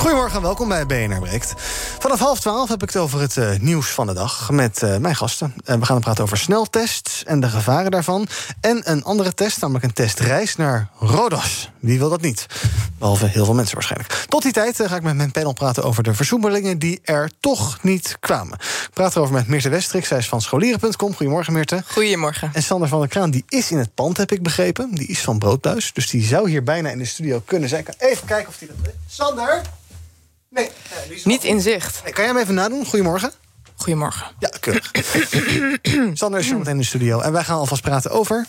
Goedemorgen en welkom bij BNR Breekt. Vanaf half twaalf heb ik het over het uh, nieuws van de dag met uh, mijn gasten. Uh, we gaan het praten over sneltests en de gevaren daarvan. En een andere test, namelijk een testreis naar Rodos. Wie wil dat niet? Behalve heel veel mensen waarschijnlijk. Tot die tijd ga ik met mijn panel praten over de versoepelingen die er toch niet kwamen. Ik praat erover met Meerte Westrik, zij is van scholieren.com. Goedemorgen Meerte. Goedemorgen. En Sander van der Kraan, die is in het pand, heb ik begrepen. Die is van Broodbuis, dus die zou hier bijna in de studio kunnen zijn. Even kijken of die dat. Sander? Nee, niet in zicht. kan jij hem even nadoen? Goedemorgen. Goedemorgen. Ja, keurig. Sander is zo meteen in de studio. En wij gaan alvast praten over...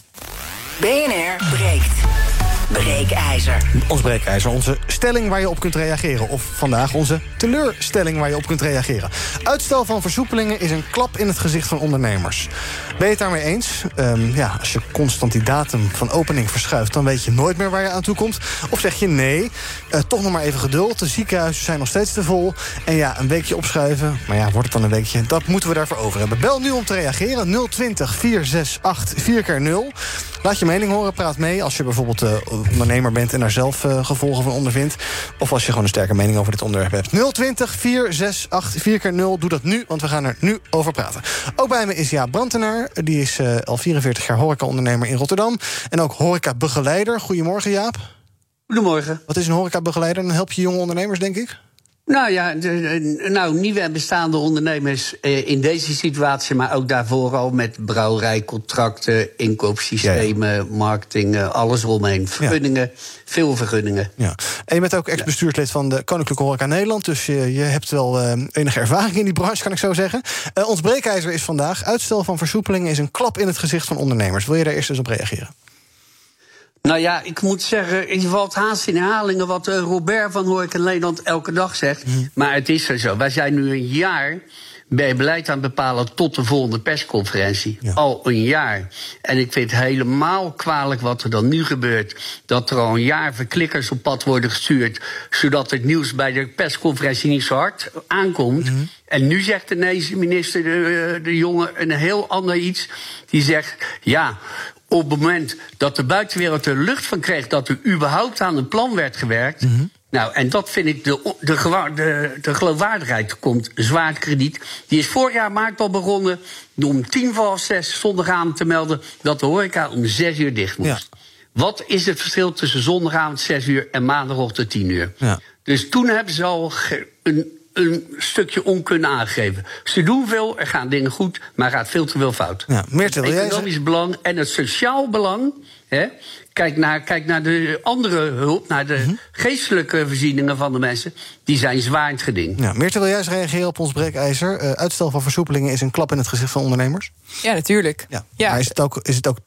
BNR breekt. Breekijzer. Ons breekijzer, onze stelling waar je op kunt reageren. Of vandaag onze teleurstelling waar je op kunt reageren. Uitstel van versoepelingen is een klap in het gezicht van ondernemers. Ben je het daarmee eens? Um, ja, als je constant die datum van opening verschuift... dan weet je nooit meer waar je aan toe komt. Of zeg je nee, uh, toch nog maar even geduld. De ziekenhuizen zijn nog steeds te vol. En ja, een weekje opschuiven. Maar ja, wordt het dan een weekje? Dat moeten we daarvoor over hebben. Bel nu om te reageren. 020 468 4 keer 0 Laat je mening horen, praat mee. Als je bijvoorbeeld uh, ondernemer bent en daar zelf uh, gevolgen van ondervindt. Of als je gewoon een sterke mening over dit onderwerp hebt. 020 468 4 keer 0 Doe dat nu, want we gaan er nu over praten. Ook bij me is Jaap Brantenaar. Die is uh, al 44 jaar horecaondernemer in Rotterdam. En ook horecabegeleider. Goedemorgen, Jaap. Goedemorgen. Wat is een horecabegeleider? Dan help je jonge ondernemers, denk ik? Nou ja, nou, nieuwe en bestaande ondernemers eh, in deze situatie, maar ook daarvoor al met brouwerijcontracten, inkoopsystemen, ja, ja. marketing, alles eromheen. Vergunningen, ja. veel vergunningen. Ja. En je bent ook ex-bestuurslid van de Koninklijke Horeca Nederland, dus je, je hebt wel uh, enige ervaring in die branche, kan ik zo zeggen. Uh, ons breekijzer is vandaag: uitstel van versoepelingen is een klap in het gezicht van ondernemers. Wil je daar eerst eens op reageren? Nou ja, ik moet zeggen, je valt haast in herhalingen wat uh, Robert van Hoork in Nederland elke dag zegt. Mm. Maar het is er zo. Wij zijn nu een jaar bij beleid aan het bepalen tot de volgende persconferentie. Ja. Al een jaar. En ik vind het helemaal kwalijk wat er dan nu gebeurt. Dat er al een jaar verklikkers op pad worden gestuurd. Zodat het nieuws bij de persconferentie niet zo hard aankomt. Mm. En nu zegt de Nederlandse minister, de, de jongen, een heel ander iets. Die zegt, ja, op het moment dat de buitenwereld er lucht van kreeg dat er überhaupt aan een plan werd gewerkt. Mm -hmm. Nou, en dat vind ik, de, de, de, de geloofwaardigheid komt zwaar krediet. Die is vorig jaar maart al begonnen om tien voor zes zondagavond te melden dat de horeca om zes uur dicht moest. Ja. Wat is het verschil tussen zondagavond zes uur en maandagochtend tien uur? Ja. Dus toen hebben ze al een een stukje onkunde aangegeven. Ze doen veel, er gaan dingen goed, maar er gaat veel te veel fout. Ja, het economisch belang en het sociaal belang. Hè, kijk, naar, kijk naar de andere hulp, naar de mm -hmm. geestelijke voorzieningen van de mensen. Die zijn zwaar in het geding. Ja, Meerte, wil jij eens reageren op ons breekijzer? Uh, uitstel van versoepelingen is een klap in het gezicht van ondernemers? Ja, natuurlijk. Ja. ja. Maar is het ook, is het ook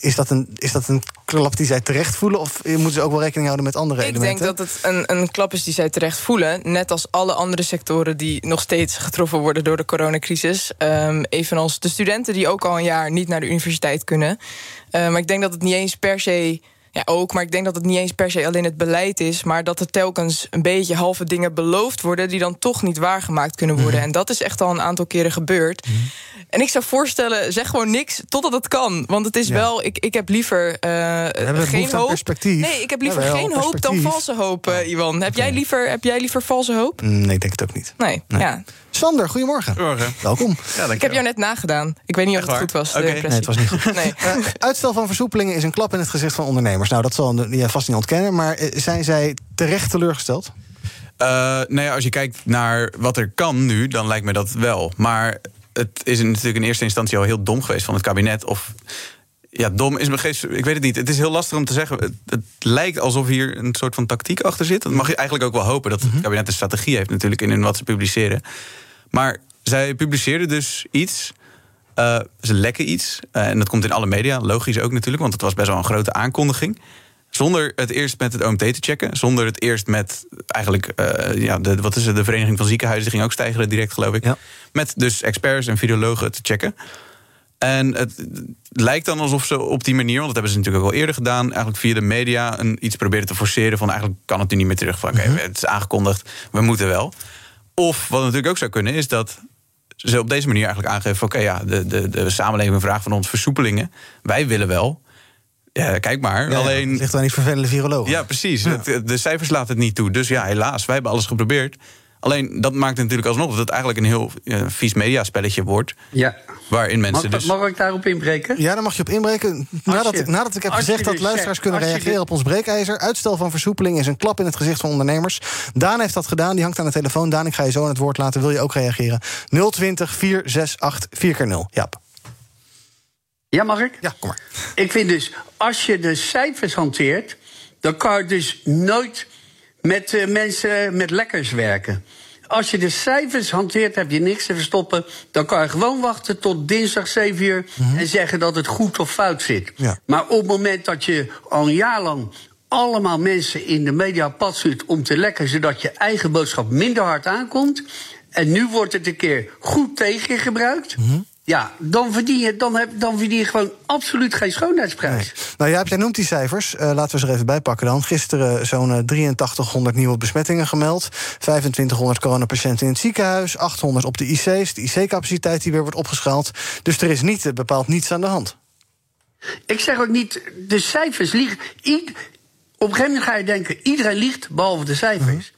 is dat, een, is dat een klap die zij terecht voelen? Of moeten ze ook wel rekening houden met andere ik elementen? Ik denk dat het een, een klap is die zij terecht voelen. Net als alle andere sectoren die nog steeds getroffen worden door de coronacrisis. Um, evenals de studenten die ook al een jaar niet naar de universiteit kunnen. Uh, maar ik denk dat het niet eens per se ja, ook. Maar ik denk dat het niet eens per se alleen het beleid is. Maar dat er telkens een beetje halve dingen beloofd worden. die dan toch niet waargemaakt kunnen worden. Mm. En dat is echt al een aantal keren gebeurd. Mm. En ik zou voorstellen, zeg gewoon niks totdat het kan. Want het is ja. wel, ik, ik heb liever uh, geen hoop. Perspectief. Nee, ik heb liever ja, geen hoop dan valse hoop, uh, Iwan. Heb, jij liever, heb jij liever valse hoop? Nee, ik denk het ook niet. Nee, nee. ja. Sander, goedemorgen. Goedemorgen. Welkom. Ja, ik heb jou net nagedaan. Ik weet niet of het goed was. Okay. Nee, het was niet goed. nee. uh, uitstel van versoepelingen is een klap in het gezicht van ondernemers. Nou, dat zal je vast niet ontkennen. Maar zijn zij terecht teleurgesteld? Uh, nou ja, als je kijkt naar wat er kan nu, dan lijkt me dat wel. Maar het is natuurlijk in eerste instantie al heel dom geweest van het kabinet. Of ja, dom is mijn geest. Ik weet het niet. Het is heel lastig om te zeggen. Het, het, lijkt alsof hier een soort van tactiek achter zit. Dat mag je eigenlijk ook wel hopen dat het kabinet een strategie heeft, natuurlijk, in wat ze publiceren. Maar zij publiceerden dus iets. Uh, ze lekken iets. Uh, en dat komt in alle media, logisch ook natuurlijk, want het was best wel een grote aankondiging. Zonder het eerst met het OMT te checken. Zonder het eerst met eigenlijk, eh, ja, de, wat is het, de Vereniging van Ziekenhuizen, die ging ook stijgen direct, geloof ik. Ja. Met dus experts en virologen te checken. En het lijkt dan alsof ze op die manier, want dat hebben ze natuurlijk ook al eerder gedaan, eigenlijk via de media een, iets proberen te forceren van eigenlijk kan het nu niet meer terug. Van, oké, het is aangekondigd, we moeten wel. Of wat natuurlijk ook zou kunnen, is dat ze op deze manier eigenlijk aangeven: van, oké, ja, de, de, de samenleving vraagt van ons versoepelingen. Wij willen wel. Ja, kijk maar. Ja, Alleen. Het ligt aan die vervelende virologen. Ja, precies. Het- de cijfers laten het niet toe. Dus ja, helaas, wij hebben alles geprobeerd. Alleen dat maakt natuurlijk alsnog dat het eigenlijk een heel ja, vies mediaspelletje wordt. Ja. Waarin Mag, mensen dus. mag ik daarop inbreken? Ja, daar mag je op inbreken. Nadat, je- nadat ik heb gezegd dat luisteraars zegt- kunnen reageren op ons breekijzer. Uitstel van versoepeling is een klap in het gezicht van ondernemers. Daan heeft dat gedaan, die hangt aan de telefoon. Daan, ik ga je zo aan het woord laten. Wil je ook reageren? 020 468 4x0. Jaap. Ja, mag ik? Ja, kom maar. Ik vind dus, als je de cijfers hanteert, dan kan je dus nooit met eh, mensen met lekkers werken. Als je de cijfers hanteert, heb je niks te verstoppen. Dan kan je gewoon wachten tot dinsdag 7 uur en zeggen dat het goed of fout zit. Ja. Maar op het moment dat je al een jaar lang allemaal mensen in de media pad stuurt om te lekken, zodat je eigen boodschap minder hard aankomt. En nu wordt het een keer goed tegen je gebruikt. Ja, dan verdien, je, dan, heb, dan verdien je gewoon absoluut geen schoonheidsprijs. Nou ja, jij noemt die cijfers. Eh, laten we ze er even bij pakken dan. Gisteren zo'n eh, 8300 nieuwe besmettingen gemeld. 2500 coronapatiënten in het ziekenhuis. 800 op de IC's. De IC-capaciteit die weer wordt opgeschaald. Dus er is niet eh, bepaald niets aan de hand. Ik zeg ook niet, de cijfers liegen. Op een gegeven moment ga je denken, iedereen liegt behalve de cijfers.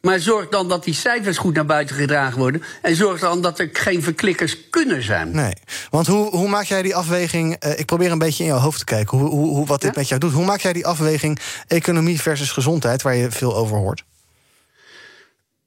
Maar zorg dan dat die cijfers goed naar buiten gedragen worden. En zorg dan dat er geen verklikkers kunnen zijn. Nee. Want hoe, hoe maak jij die afweging... eh, ik probeer een beetje in jouw hoofd te kijken hoe, hoe, hoe, wat dit Ja? met jou doet. Hoe maak jij die afweging economie versus gezondheid... waar je veel over hoort?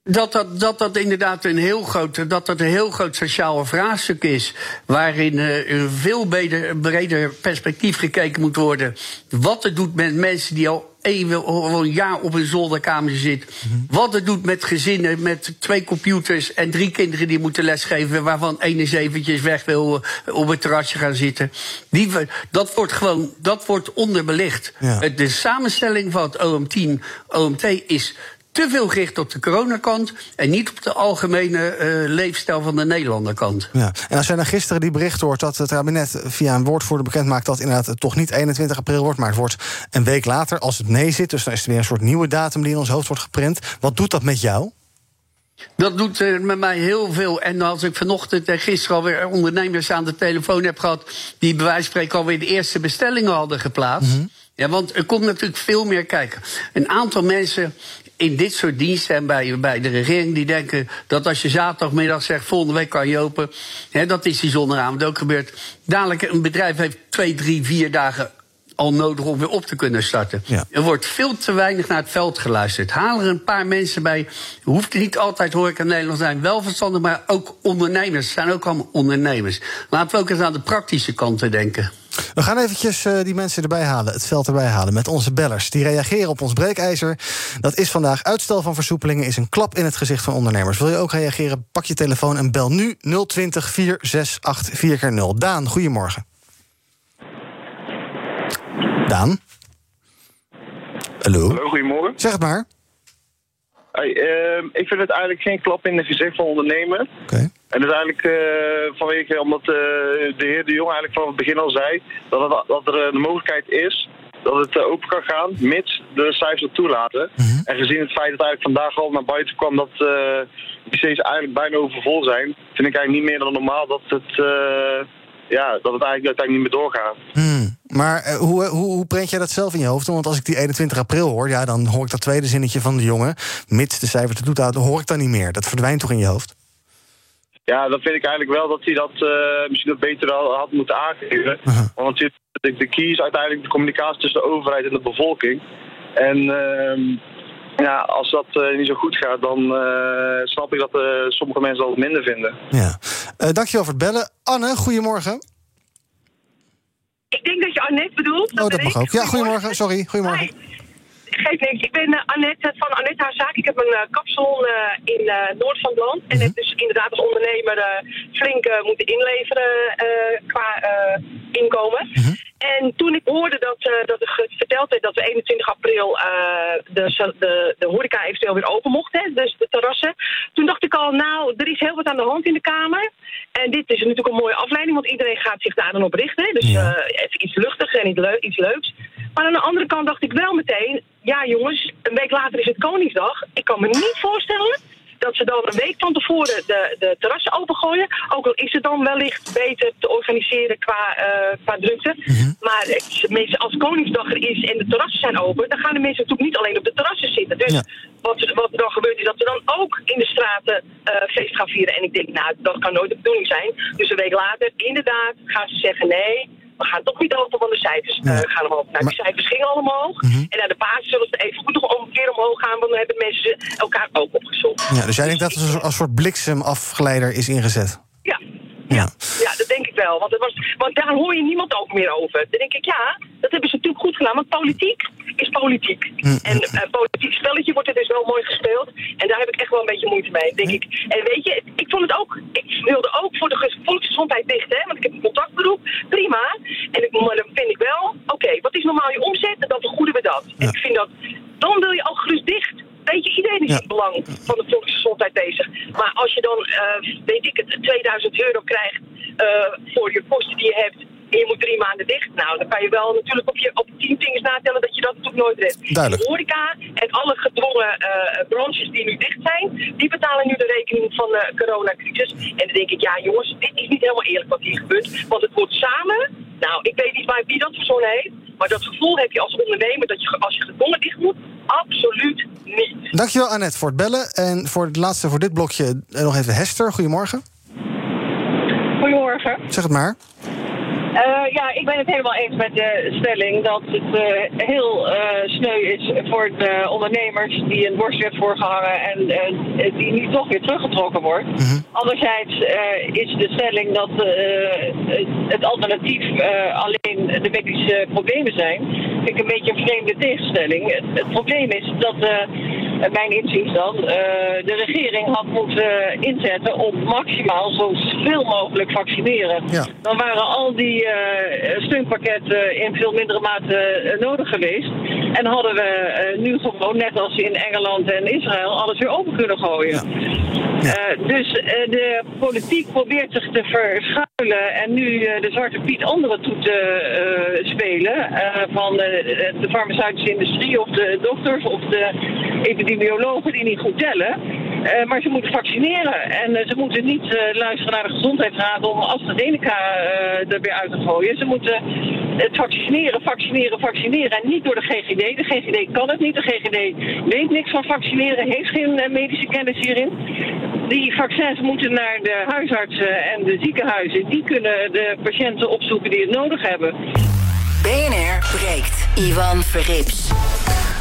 Dat dat, dat dat inderdaad een heel groot, dat dat een heel groot sociaal vraagstuk is. Waarin eh, een veel breder, breder perspectief gekeken moet worden. Wat het doet met mensen die al eeuwen, al een jaar op een zolderkamer zitten. Wat het doet met gezinnen met twee computers en drie kinderen die moeten lesgeven. Waarvan één eens eventjes weg wil eh, op het terrasje gaan zitten. Die, dat wordt gewoon dat wordt onderbelicht. Ja. De samenstelling van het OM10, OMT is te veel gericht op de coronakant en niet op de algemene eh, leefstijl van de Nederlanderkant. Ja. En als jij dan gisteren die bericht hoort dat het kabinet via een woordvoerder bekend maakt dat inderdaad het toch niet 21 april wordt, maar het wordt een week later als het nee zit. Dus dan is er weer een soort nieuwe datum die in ons hoofd wordt geprint. Wat doet dat met jou? Dat doet eh, met mij heel veel. En als ik vanochtend en gisteren alweer ondernemers aan de telefoon heb gehad... die bij wijze van spreken alweer de eerste bestellingen hadden geplaatst. Ja, want er komt natuurlijk veel meer kijken. Een aantal mensen in dit soort diensten en bij, bij de regering... die denken dat als je zaterdagmiddag zegt... volgende week kan je open, hè, dat is die zondagavond ook gebeurd. Dadelijk een bedrijf heeft twee, drie, vier dagen al nodig om weer op te kunnen starten. Ja. Er wordt veel te weinig naar het veld geluisterd. Haal er een paar mensen bij. Hoeft niet altijd horeca Nederland te zijn. Wel verstandig, maar ook ondernemers. Het zijn ook allemaal ondernemers. Laten we ook eens aan de praktische kanten denken. We gaan eventjes eh, die mensen erbij halen, het veld erbij halen met onze bellers. Die reageren op ons breekijzer. Dat is vandaag uitstel van versoepelingen is een klap in het gezicht van ondernemers. Wil je ook reageren? Pak je telefoon en bel nu 020 468 4x0. Daan, goedemorgen. Daan? Hallo? Hallo, goedemorgen. Zeg het maar. Hey, ehm, ik vind het eigenlijk geen klap in het gezicht van ondernemen. Oké. En dat is eigenlijk eh, vanwege, omdat eh, de heer De Jong eigenlijk van het begin al zei dat, het, dat er eh, de mogelijkheid is dat het eh, open kan gaan, mits de cijfers het toelaten. En gezien het feit dat eigenlijk vandaag al naar buiten kwam dat eh de IC's eigenlijk bijna overvol zijn, vind ik eigenlijk niet meer dan normaal dat het, eh, ja, dat het eigenlijk uiteindelijk niet meer doorgaat. Hmm. Maar eh, hoe, hoe, hoe prent jij dat zelf in je hoofd? Want als ik die 21 april hoor, ja, dan hoor ik dat tweede zinnetje van de jongen. Mits de cijfers het toelaten, hoor ik dan niet meer. Dat verdwijnt toch in je hoofd? Ja, dan vind ik eigenlijk wel dat hij dat eh, misschien wat beter had moeten aangeven. Want natuurlijk, de, de key is uiteindelijk de communicatie tussen de overheid en de bevolking. En ehm, ja, als dat eh, niet zo goed gaat, dan eh, snap ik dat eh, sommige mensen dat minder vinden. Ja. Eh dankjewel voor het bellen. Anne, goedemorgen. Ik denk dat je Annette bedoelt. Oh, dat ben mag ik. ook. Ja, goedemorgen. Sorry, goedemorgen. Hi. Geeft niks. Ik ben eh, Annette van Annette Haar Zaak. Ik heb een uh, kapsalon eh, in eh, Noord van het land. En heb dus inderdaad als ondernemer eh, flink eh, moeten inleveren eh, qua eh, inkomen. En toen ik hoorde dat, eh, dat er verteld werd dat we 21 april uh, de, de, de horeca eventueel weer open mocht, hè, dus de terrassen. Toen dacht ik al, nou, er is heel wat aan de hand in de Kamer. En dit is natuurlijk een mooie afleiding, want iedereen gaat zich daar dan op richten. Dus uh, even iets luchtigs en iets, iets leuks. Maar aan de andere kant dacht ik wel meteen, ja jongens, een week later is het Koningsdag. Ik kan me niet voorstellen dat ze dan een week van tevoren de, de terrassen opengooien. Ook al is het dan wellicht beter te organiseren qua, uh, qua drukte. Mm -hmm. Maar mensen, als Koningsdag er is en de terrassen zijn open, dan gaan de mensen natuurlijk niet alleen op de terrassen zitten. Dus ja. wat, wat er dan gebeurt is dat ze dan ook in de straten uh, feest gaan vieren. En ik denk, nou, dat kan nooit de bedoeling zijn. Dus een week later, inderdaad, gaan ze zeggen nee we gaan toch niet open, want de cijfers uh, gaan omhoog. Nou, die cijfers gingen al omhoog. Mm -hmm. En naar de paas zullen ze even goed nog een keer omhoog gaan, want dan hebben mensen elkaar ook opgezocht. Ja, dus jij denkt dat er een soort bliksemafgeleider is ingezet? Ja. Ja. dat denk ik wel. Want, het was, want daar hoor je niemand ook meer over. Dan denk ik, ja, dat hebben ze natuurlijk goed gedaan. Want politiek is politiek. Mm. En uh, politiek spelletje wordt er dus wel mooi gespeeld. En daar heb ik echt wel een beetje moeite mee, denk ik. En weet je, ik vond het ook... Ik wilde ook voor de volksgezondheid dicht, hè. Want ik heb een contactberoep. Prima. En ik, maar dan vind ik wel... Oké, okay, wat is normaal je omzet? En dan vergoeden we dat. Ja. En ik vind dat... Dan wil je al gerust dicht. Weet je, iedereen is ja. in belang van de volksgezondheid bezig. Maar als je dan, uh, weet ik het, 2000 euro krijgt uh, voor je kosten die je hebt en je moet drie maanden dicht. Nou, dan kan je wel natuurlijk op, je, op tien vingers natellen dat je dat natuurlijk nooit redt. Duidelijk. De horeca en alle gedwongen uh, branches die nu dicht zijn, die betalen nu de rekening van de coronacrisis. En dan denk ik, ja jongens, dit is niet helemaal eerlijk wat hier gebeurt. Want het wordt samen, nou, ik weet niet waar, wie dat verzonnen heeft, maar dat gevoel heb je als ondernemer dat je als je gedwongen dicht moet, absoluut niet. Dankjewel Annette voor het bellen. En voor het laatste, voor dit blokje, nog even Hester. Goedemorgen. Goedemorgen. Zeg het maar. Uh, ja, ik ben het helemaal eens met de stelling dat het uh, heel uh, sneu is voor de ondernemers die een borst werd voorgehangen en die nu toch weer teruggetrokken wordt. -hmm. Anderzijds is de stelling dat het alternatief alleen de medische problemen zijn. Vind ik een beetje een vreemde tegenstelling. Het, het probleem is dat mijn inziens dan, uh, de regering had moeten inzetten op maximaal zoveel mogelijk vaccineren. Ja. Dan waren al die uh, steunpakketten in veel mindere mate nodig geweest. En hadden we nu gewoon, net als in Engeland en Israël, alles weer open kunnen gooien. Ja. Ja. dus de politiek probeert zich te verschuilen en nu de Zwarte Piet anderen toe te spelen. van de farmaceutische industrie of de dokters of de epidemiologen die niet goed tellen. Uh, maar ze moeten vaccineren. En uh, ze moeten niet uh, luisteren naar de gezondheidsraad om AstraZeneca er weer uit te gooien. Ze moeten het vaccineren, vaccineren, vaccineren. En niet door de GGD. De GGD kan het niet. De GGD weet niks van vaccineren, heeft geen medische kennis hierin. Die vaccins moeten naar de huisartsen en de ziekenhuizen. Die kunnen de patiënten opzoeken die het nodig hebben. BNR breekt. Ivan Verrips.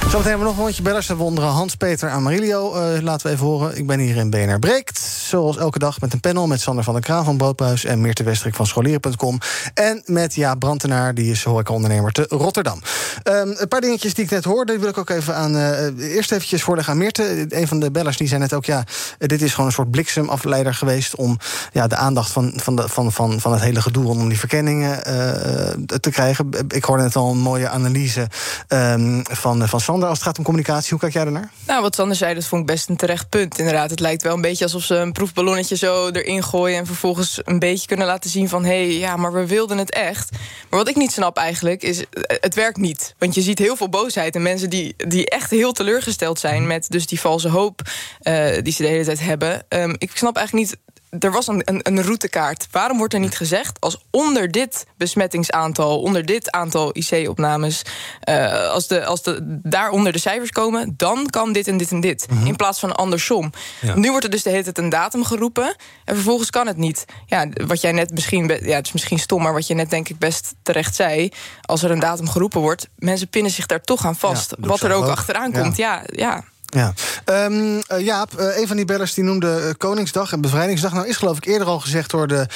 Zometeen hebben we nog een rondje bellers. we onder Hans-Peter Amarilio. Uh, laten we even horen. Ik ben hier in BNR Breekt. Zoals elke dag met een panel met Sander van der Kraan van Broodbuis... en Meerte Westrik van Scholieren.com. En met Jaap Brantenaar, die is horecaondernemer te Rotterdam. Um, een paar dingetjes die ik net hoorde, wil ik ook even aan... Uh, eerst eventjes voorleggen aan Meerte. Een van de bellers die zei net ook... ja, dit is gewoon een soort bliksemafleider geweest... om ja, de aandacht van, van, de, van, van, van het hele gedoe om die verkenningen uh, te krijgen. Ik hoorde net al een mooie analyse um, van, van Sander als het gaat om communicatie. Hoe kijk jij daarnaar? Nou, wat Sander zei, dat vond ik best een terecht punt. Inderdaad, het lijkt wel een beetje alsof ze een proefballonnetje zo erin gooien... en vervolgens een beetje kunnen laten zien van... hé, hey, ja, maar we wilden het echt. Maar wat ik niet snap eigenlijk, is het werkt niet. Want je ziet heel veel boosheid en mensen die, die echt heel teleurgesteld zijn... met dus die valse hoop uh, die ze de hele tijd hebben. Um, ik snap eigenlijk niet er was een, een, een, routekaart. Waarom wordt er niet gezegd als onder dit besmettingsaantal, onder dit aantal IC-opnames, uh, als, de, als de, daaronder de cijfers komen, dan kan dit en dit en dit. Mm -hmm. In plaats van andersom. Ja. Nu wordt er dus de hele tijd een datum geroepen en vervolgens kan het niet. Ja, wat jij net misschien, ja, het is misschien stom, maar wat je net denk ik best terecht zei, als er een datum geroepen wordt, mensen pinnen zich daar toch aan vast. Ja, wat er ook, ook achteraan komt, ja, ja. Ja, um, uh, Jaap, uh, een van die bellers die noemde uh, Koningsdag en Bevrijdingsdag. Nou is geloof ik eerder al gezegd door de,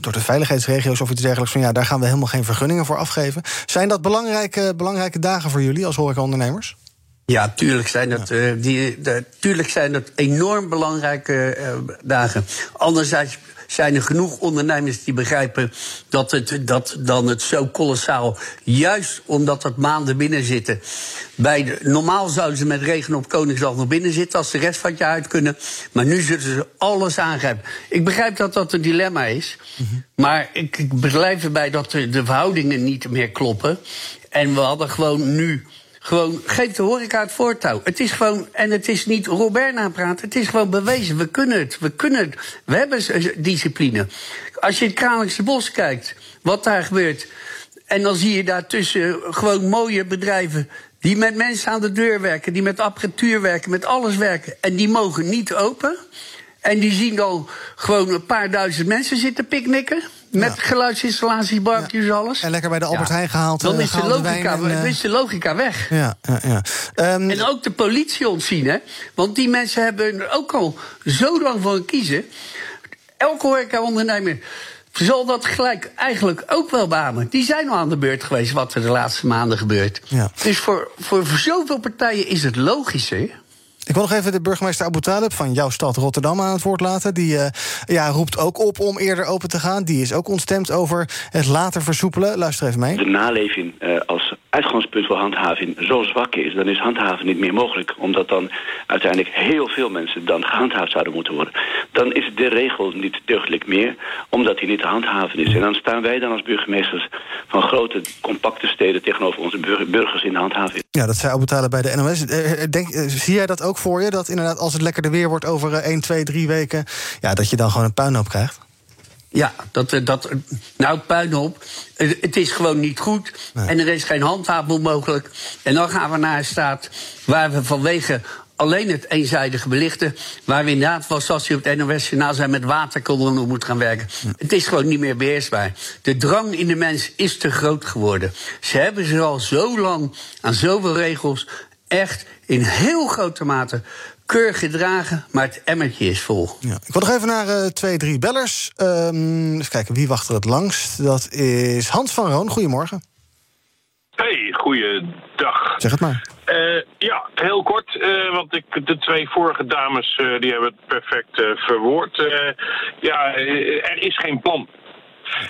door de veiligheidsregio's of iets dergelijks... van ja, daar gaan we helemaal geen vergunningen voor afgeven. Zijn dat belangrijke, belangrijke dagen voor jullie als horecaondernemers? Ja, tuurlijk zijn dat, ja. die, de, tuurlijk zijn dat enorm belangrijke dagen. Anderzijds zijn er genoeg ondernemers die begrijpen dat, het, dat dan het zo kolossaal, juist omdat het maanden binnen zitten. Bij de, normaal zouden ze met regen op Koningsdag nog binnen zitten als de rest van het jaar uit kunnen. Maar nu zullen ze alles aangrijpen. Ik begrijp dat dat een dilemma is. Maar ik, ik blijf erbij dat de, de verhoudingen niet meer kloppen. En we hadden gewoon nu. Gewoon, geef de horeca het voortouw. Het is gewoon, en het is niet Robert napraten, het is gewoon bewezen. We kunnen het, we kunnen het. We hebben discipline. Als je het Kralingse Bos kijkt, wat daar gebeurt. En dan zie je daartussen gewoon mooie bedrijven. die met mensen aan de deur werken, die met apparatuur werken, met alles werken. En die mogen niet open. En die zien dan gewoon een paar duizend mensen zitten picknicken. Met geluidsinstallaties, barbecues, alles. En lekker bij de Albert Heijn gehaald. Dan eh, is de logica, en, eh, dan is de logica weg. Ja, ja, ja. Ehm, En ook de politie ontzien, hè? Want die mensen hebben er ook al zo lang voor kiezen. Elke horeca-ondernemer zal dat gelijk eigenlijk ook wel beamen. Die zijn al aan de beurt geweest wat er de laatste maanden gebeurt. Ja. Dus voor, voor, voor zoveel partijen is het logisch, hè? Ik wil nog even de burgemeester Abu Talib van jouw stad Rotterdam aan het woord laten. Die eh, ja, roept ook op om eerder open te gaan. Die is ook ontstemd over het later versoepelen. Luister even mee. de naleving eh, als uitgangspunt voor handhaving zo zwak is, dan is handhaven niet meer mogelijk. Omdat dan uiteindelijk heel veel mensen dan gehandhaafd zouden moeten worden. Dan is de regel niet deugdelijk meer, omdat die niet te handhaven is. En dan staan wij dan als burgemeesters van grote, compacte steden tegenover onze burger- burgers in de handhaving. Ja, dat zei Abu Talib bij de NOS. Eh, Denk, eh, zie jij dat ook voor je? Dat inderdaad als het lekkerder weer wordt over eh, 1, 2, 3 weken... Ja, dat je dan gewoon een puinhoop krijgt? Ja, dat, eh, dat, nou, puinhoop. Het het is gewoon niet goed. En er is geen handhaving mogelijk. En dan gaan we naar een staat waar we vanwege alleen het eenzijdige belichten... waar we inderdaad, wel zoals je op het NOS-journaal zijn... met waterkanonnen moet gaan werken. Het is gewoon niet meer beheersbaar. De drang in de mens is te groot geworden. Ze hebben zich al zo lang aan zoveel regels... echt in heel grote mate keurig gedragen... maar het emmertje is vol. Ja. Ik wil nog even naar eh, twee, drie bellers. Ehm, even kijken, wie wacht er het langst? Dat is Hans van Roon. Goedemorgen. Hey, goeiedag. Zeg het maar. Eh, ja, heel kort, eh, want ik, de twee vorige dames eh, die hebben het perfect verwoord. Eh, ja, er is geen plan.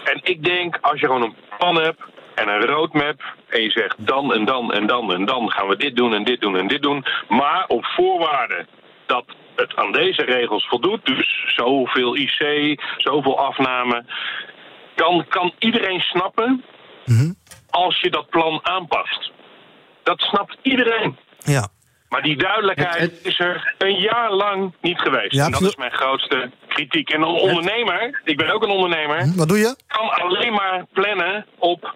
En ik denk, als je gewoon een plan hebt en een roadmap... en je zegt dan en dan en dan en dan gaan we dit doen en dit doen en dit doen... maar op voorwaarde dat het aan deze regels voldoet... dus zoveel IC, zoveel afname... dan kan iedereen snappen als je dat plan aanpast. Dat snapt iedereen. Ja. Maar die duidelijkheid is er een jaar lang niet geweest. Ja, en dat is mijn grootste kritiek. En een ondernemer, ik ben ook een ondernemer, Wat doe je? kan alleen maar plannen op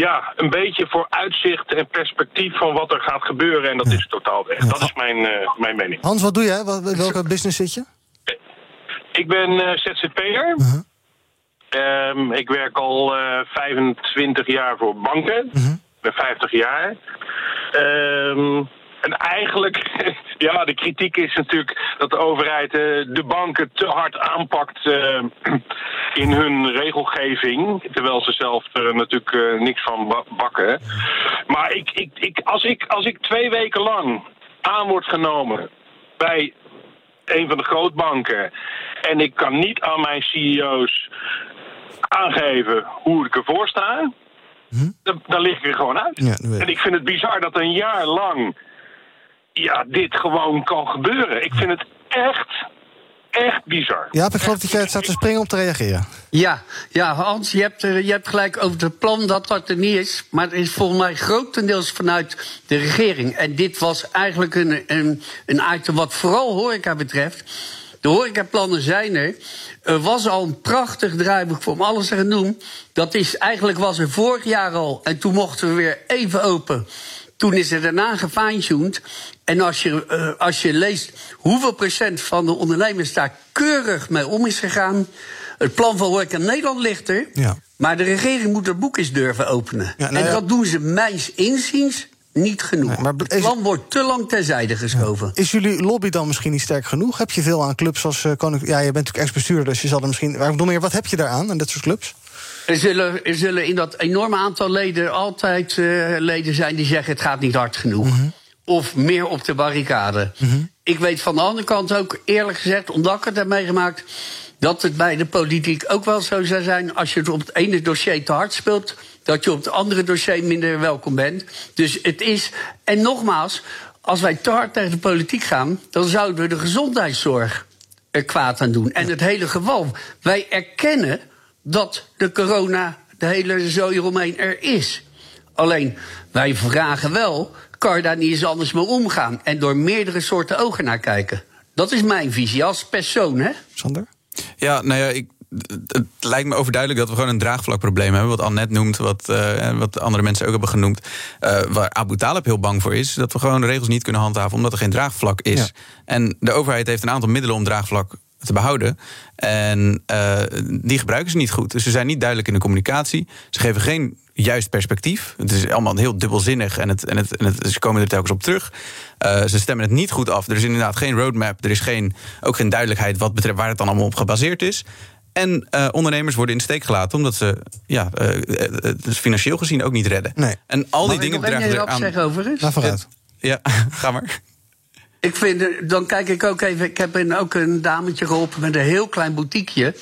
ja, een beetje vooruitzicht en perspectief van wat er gaat gebeuren. En dat is totaal weg. Dat is mijn, eh, mijn mening. Hans, wat doe jij? Welke business zit je? Ik ben eh, ZZP'er. Ehm, ik werk al eh 25 jaar voor banken. Ik ben 50 jaar. Ehm, en eigenlijk, ja, de kritiek is natuurlijk dat de overheid eh, de banken te hard aanpakt eh, in hun regelgeving. Terwijl ze zelf er natuurlijk eh, niks van ba- bakken. Maar ik, ik, ik, als, ik, als ik twee weken lang aan word genomen bij een van de grootbanken. En ik kan niet aan mijn CEO's aangeven hoe ik ervoor sta. Dan, dan lig ik er gewoon uit. Ja, en ik vind het bizar dat een jaar lang ja, dit gewoon kan gebeuren. Ik vind het echt, echt bizar. Ja, ik geloof dat jij het staat te springen om te reageren. Ja, ja Hans, je hebt, er, je hebt gelijk over het plan dat dat er niet is. Maar het is volgens mij grotendeels vanuit de regering. En dit was eigenlijk een, een, een item wat vooral horeca betreft. De horecaplannen zijn er. Er was al een prachtig draaiboek voor om alles te gaan doen. Dat is, eigenlijk was er vorig jaar al. En toen mochten we weer even open. Toen is het daarna gefine-tuned. En als je, eh, als je leest hoeveel procent van de ondernemers daar keurig mee om is gegaan. Het plan van Horeca Nederland ligt er. Ja. Maar de regering moet het boek eens durven openen. Ja, nou en ja. dat doen ze mijns inziens niet genoeg. Nee, maar het plan wordt te lang terzijde geschoven. Is jullie lobby dan misschien niet sterk genoeg? Heb je veel aan clubs als uh, Koning... Ja, je bent natuurlijk ex-bestuurder, dus je zal er misschien... Maar ik meer, wat heb je daaraan, aan dit soort clubs? Er zullen, er zullen in dat enorme aantal leden altijd eh, leden zijn die zeggen: het gaat niet hard genoeg. Mhm. Of meer op de barricade. Ik weet van de andere kant ook, eerlijk gezegd, omdat ik het heb meegemaakt. dat het bij de politiek ook wel zo zou zijn. als je het op het ene dossier te hard speelt. dat je op het andere dossier minder welkom bent. Dus het is. En nogmaals, als wij te hard tegen de politiek gaan. dan zouden we de gezondheidszorg er kwaad aan doen. En het hele geval. Wij erkennen dat de corona, de hele zooi eromheen er is. Alleen, wij vragen wel, kan je daar niet eens anders mee omgaan? En door meerdere soorten ogen naar kijken. Dat is mijn visie als persoon, hè? Sander? Ja, nou ja, ik, het lijkt me overduidelijk dat we gewoon een draagvlakprobleem hebben. Wat Annette noemt, wat, uh, wat andere mensen ook hebben genoemd. Uh, waar Abu Talib heel bang voor is, dat we gewoon de regels niet kunnen handhaven omdat er geen draagvlak is. Ja. En de overheid heeft een aantal middelen om draagvlak te behouden. En uh, die gebruiken ze niet goed. Dus ze zijn niet duidelijk in de communicatie. Ze geven geen juist perspectief. Het is allemaal heel dubbelzinnig en, het, en, het, en het, ze komen er telkens op terug. Uh, ze stemmen het niet goed af. Er is inderdaad geen roadmap. Er is geen, ook geen duidelijkheid wat betreft waar het dan allemaal op gebaseerd is. En uh, ondernemers worden in de steek gelaten omdat ze ja, uh, dus financieel gezien ook niet redden. Nee. En al die Mag dingen dragen eraan. zeggen overigens? Nou, vooruit. Ja, ga maar. Ik vind, dan kijk ik ook even. Ik heb een, ook een dametje geholpen met een heel klein boutiqueje.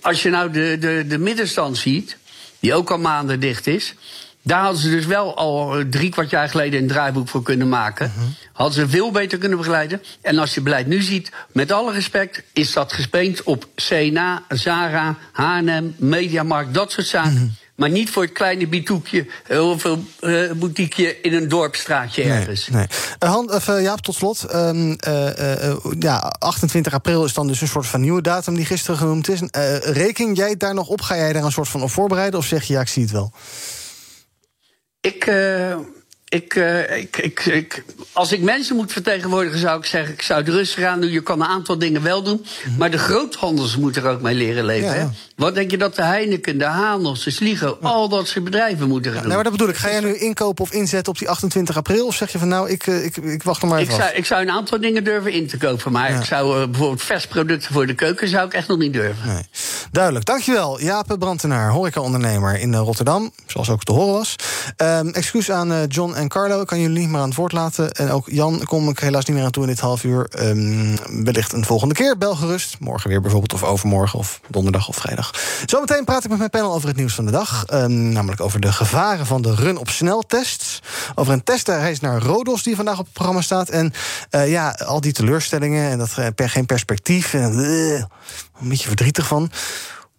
Als je nou de, de, de middenstand ziet, die ook al maanden dicht is. Daar hadden ze dus wel al drie kwart jaar geleden een draaiboek voor kunnen maken. Mhm. Hadden ze veel beter kunnen begeleiden. En als je beleid nu ziet, met alle respect, is dat gespeend op CNA, Zara, H&M, Mediamarkt, dat soort zaken. Mhm. Maar niet voor het kleine bitoekje of een uh, boutiqueje in een dorpstraatje ergens. Nee. Uh, Han, of, uh, Jaap, tot slot. Um, ja, 28 april is dan dus een soort van nieuwe datum die gisteren genoemd is. reken jij daar nog op? Ga jij daar een soort van op voorbereiden? Of zeg je ja, ik zie het wel? Ik, ik, uh, ik, ik, ik, als ik mensen moet vertegenwoordigen, zou ik zeggen: ik zou het rustig aan doen. Je kan een aantal dingen wel doen. Mm -hmm. Maar de groothandels moeten er ook mee leren leven. Ja, ja. Hè? Wat denk je dat de Heineken, de Hanos, de Sligo, ja. al dat soort bedrijven moeten gaan doen? Nou, maar dat bedoel ik. Ga jij nu inkopen of inzetten op die 28 april? Of zeg je van nou, ik, ik, ik wacht nog maar even ik zou, ik zou een aantal dingen durven in te kopen. Maar ik zou uh, bijvoorbeeld versproducten voor de keuken zou ik echt nog niet durven. Nee. Duidelijk. Dankjewel. Jaap Brantenaar, horecaondernemer in Rotterdam. Zoals ook te horen was. Um, excuus aan uh, En Carlo. Kan jullie niet meer aan het woord laten. En ook Jan kom ik helaas niet meer aan toe in dit half uur. Um, wellicht een volgende keer. Bel gerust. Morgen weer bijvoorbeeld. Of overmorgen. Of donderdag of vrijdag. Zometeen praat ik met mijn panel over het nieuws van de dag. Um, namelijk over de gevaren van de run op sneltests. Over een testreis naar Rodos die vandaag op het programma staat. En uh, ja, al die teleurstellingen. En dat uh, geen perspectief. En uh, een beetje verdrietig van.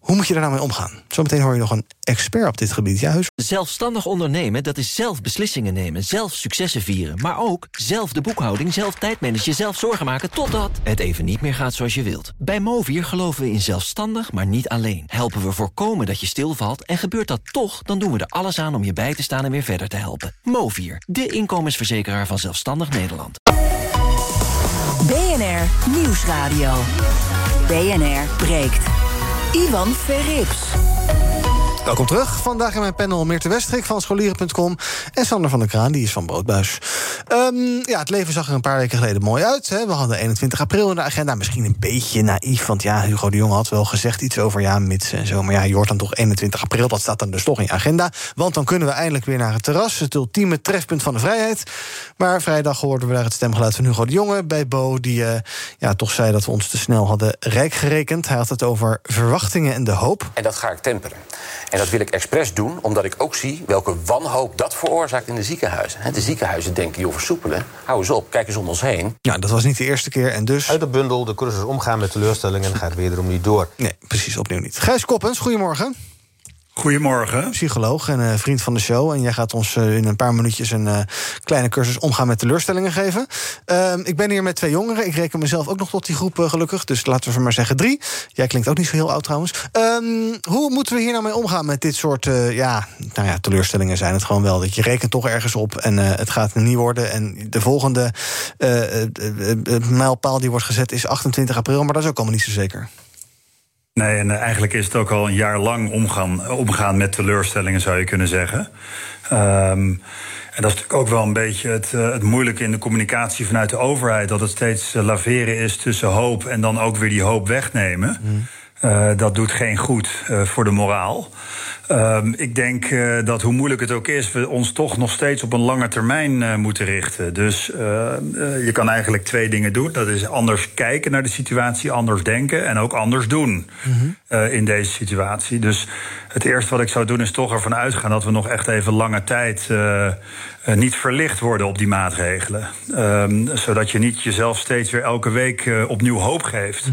Hoe moet je daar nou mee omgaan? Zometeen hoor je nog een expert op dit gebied. Ja, heus. Zelfstandig ondernemen, dat is zelf beslissingen nemen, zelf successen vieren. Maar ook zelf de boekhouding, zelf tijdmanagen, zelf zorgen maken... totdat het even niet meer gaat zoals je wilt. Bij Movier geloven we in zelfstandig, maar niet alleen. Helpen we voorkomen dat je stilvalt en gebeurt dat toch... dan doen we er alles aan om je bij te staan en weer verder te helpen. Movier, de inkomensverzekeraar van Zelfstandig Nederland. BNR Nieuwsradio. BNR breekt. Ivan Verrips. Welkom terug. Vandaag in mijn panel Meerte Westrik van scholieren.com... en Sander van der Kraan, die is van Broodbuis. Um, ja, het leven zag er een paar weken geleden mooi uit. Hè. We hadden 21 april in de agenda. Misschien een beetje naïef, want ja, Hugo de Jong had wel gezegd iets over... ja, mits en zo, maar ja, je hoort dan toch 21 april. Dat staat dan dus toch in je agenda. Want dan kunnen we eindelijk weer naar het terras. Het ultieme trefpunt van de vrijheid. Maar vrijdag hoorden we daar het stemgeluid van Hugo de Jonge bij Bo... die uh, ja, toch zei dat we ons te snel hadden rijk gerekend. Hij had het over verwachtingen en de hoop. En dat ga ik temperen. En dat wil ik expres doen, omdat ik ook zie welke wanhoop dat veroorzaakt in de ziekenhuizen. De ziekenhuizen denken, joh, versoepelen. Hou eens op, kijk eens om ons heen. Ja, dat was niet de eerste keer en dus... Uit de bundel, de cursus omgaan met teleurstellingen... gaat wederom niet door. Nee, precies, opnieuw niet. Gijs Koppens, goedemorgen. Goedemorgen. Psycholoog en uh, vriend van de show. En jij gaat ons uh, in een paar minuutjes een uh, kleine cursus omgaan met teleurstellingen geven. Ehm, ik ben hier met twee jongeren. Ik reken mezelf ook nog tot die groep gelukkig. Dus laten we maar zeggen drie. Jij klinkt ook niet zo heel oud trouwens. Um, hoe moeten we hier nou mee omgaan met dit soort ja, nou ja, teleurstellingen? Zijn het gewoon wel dat je rekent toch ergens op en het gaat niet worden. En de volgende mijlpaal die wordt gezet is 28 april. Maar dat is ook allemaal niet zo zeker. Nee, en eigenlijk is het ook al een jaar lang omgaan, omgaan met teleurstellingen, zou je kunnen zeggen. Um, en dat is natuurlijk ook wel een beetje het, uh, het moeilijke in de communicatie vanuit de overheid. Dat het steeds uh, laveren is tussen hoop en dan ook weer die hoop wegnemen. Mm. Uh, dat doet geen goed voor de moraal. Ehm, ik denk eh, dat hoe moeilijk het ook is, we ons toch nog steeds op een lange termijn eh, moeten richten. Dus eh, eh, je kan eigenlijk twee dingen doen. Dat is anders kijken naar de situatie, anders denken en ook anders doen eh, in deze situatie. Dus het eerste wat ik zou doen is toch ervan uitgaan dat we nog echt even lange tijd eh, eh, niet verlicht worden op die maatregelen. Ehm, zodat je niet jezelf steeds weer elke week eh, opnieuw hoop geeft.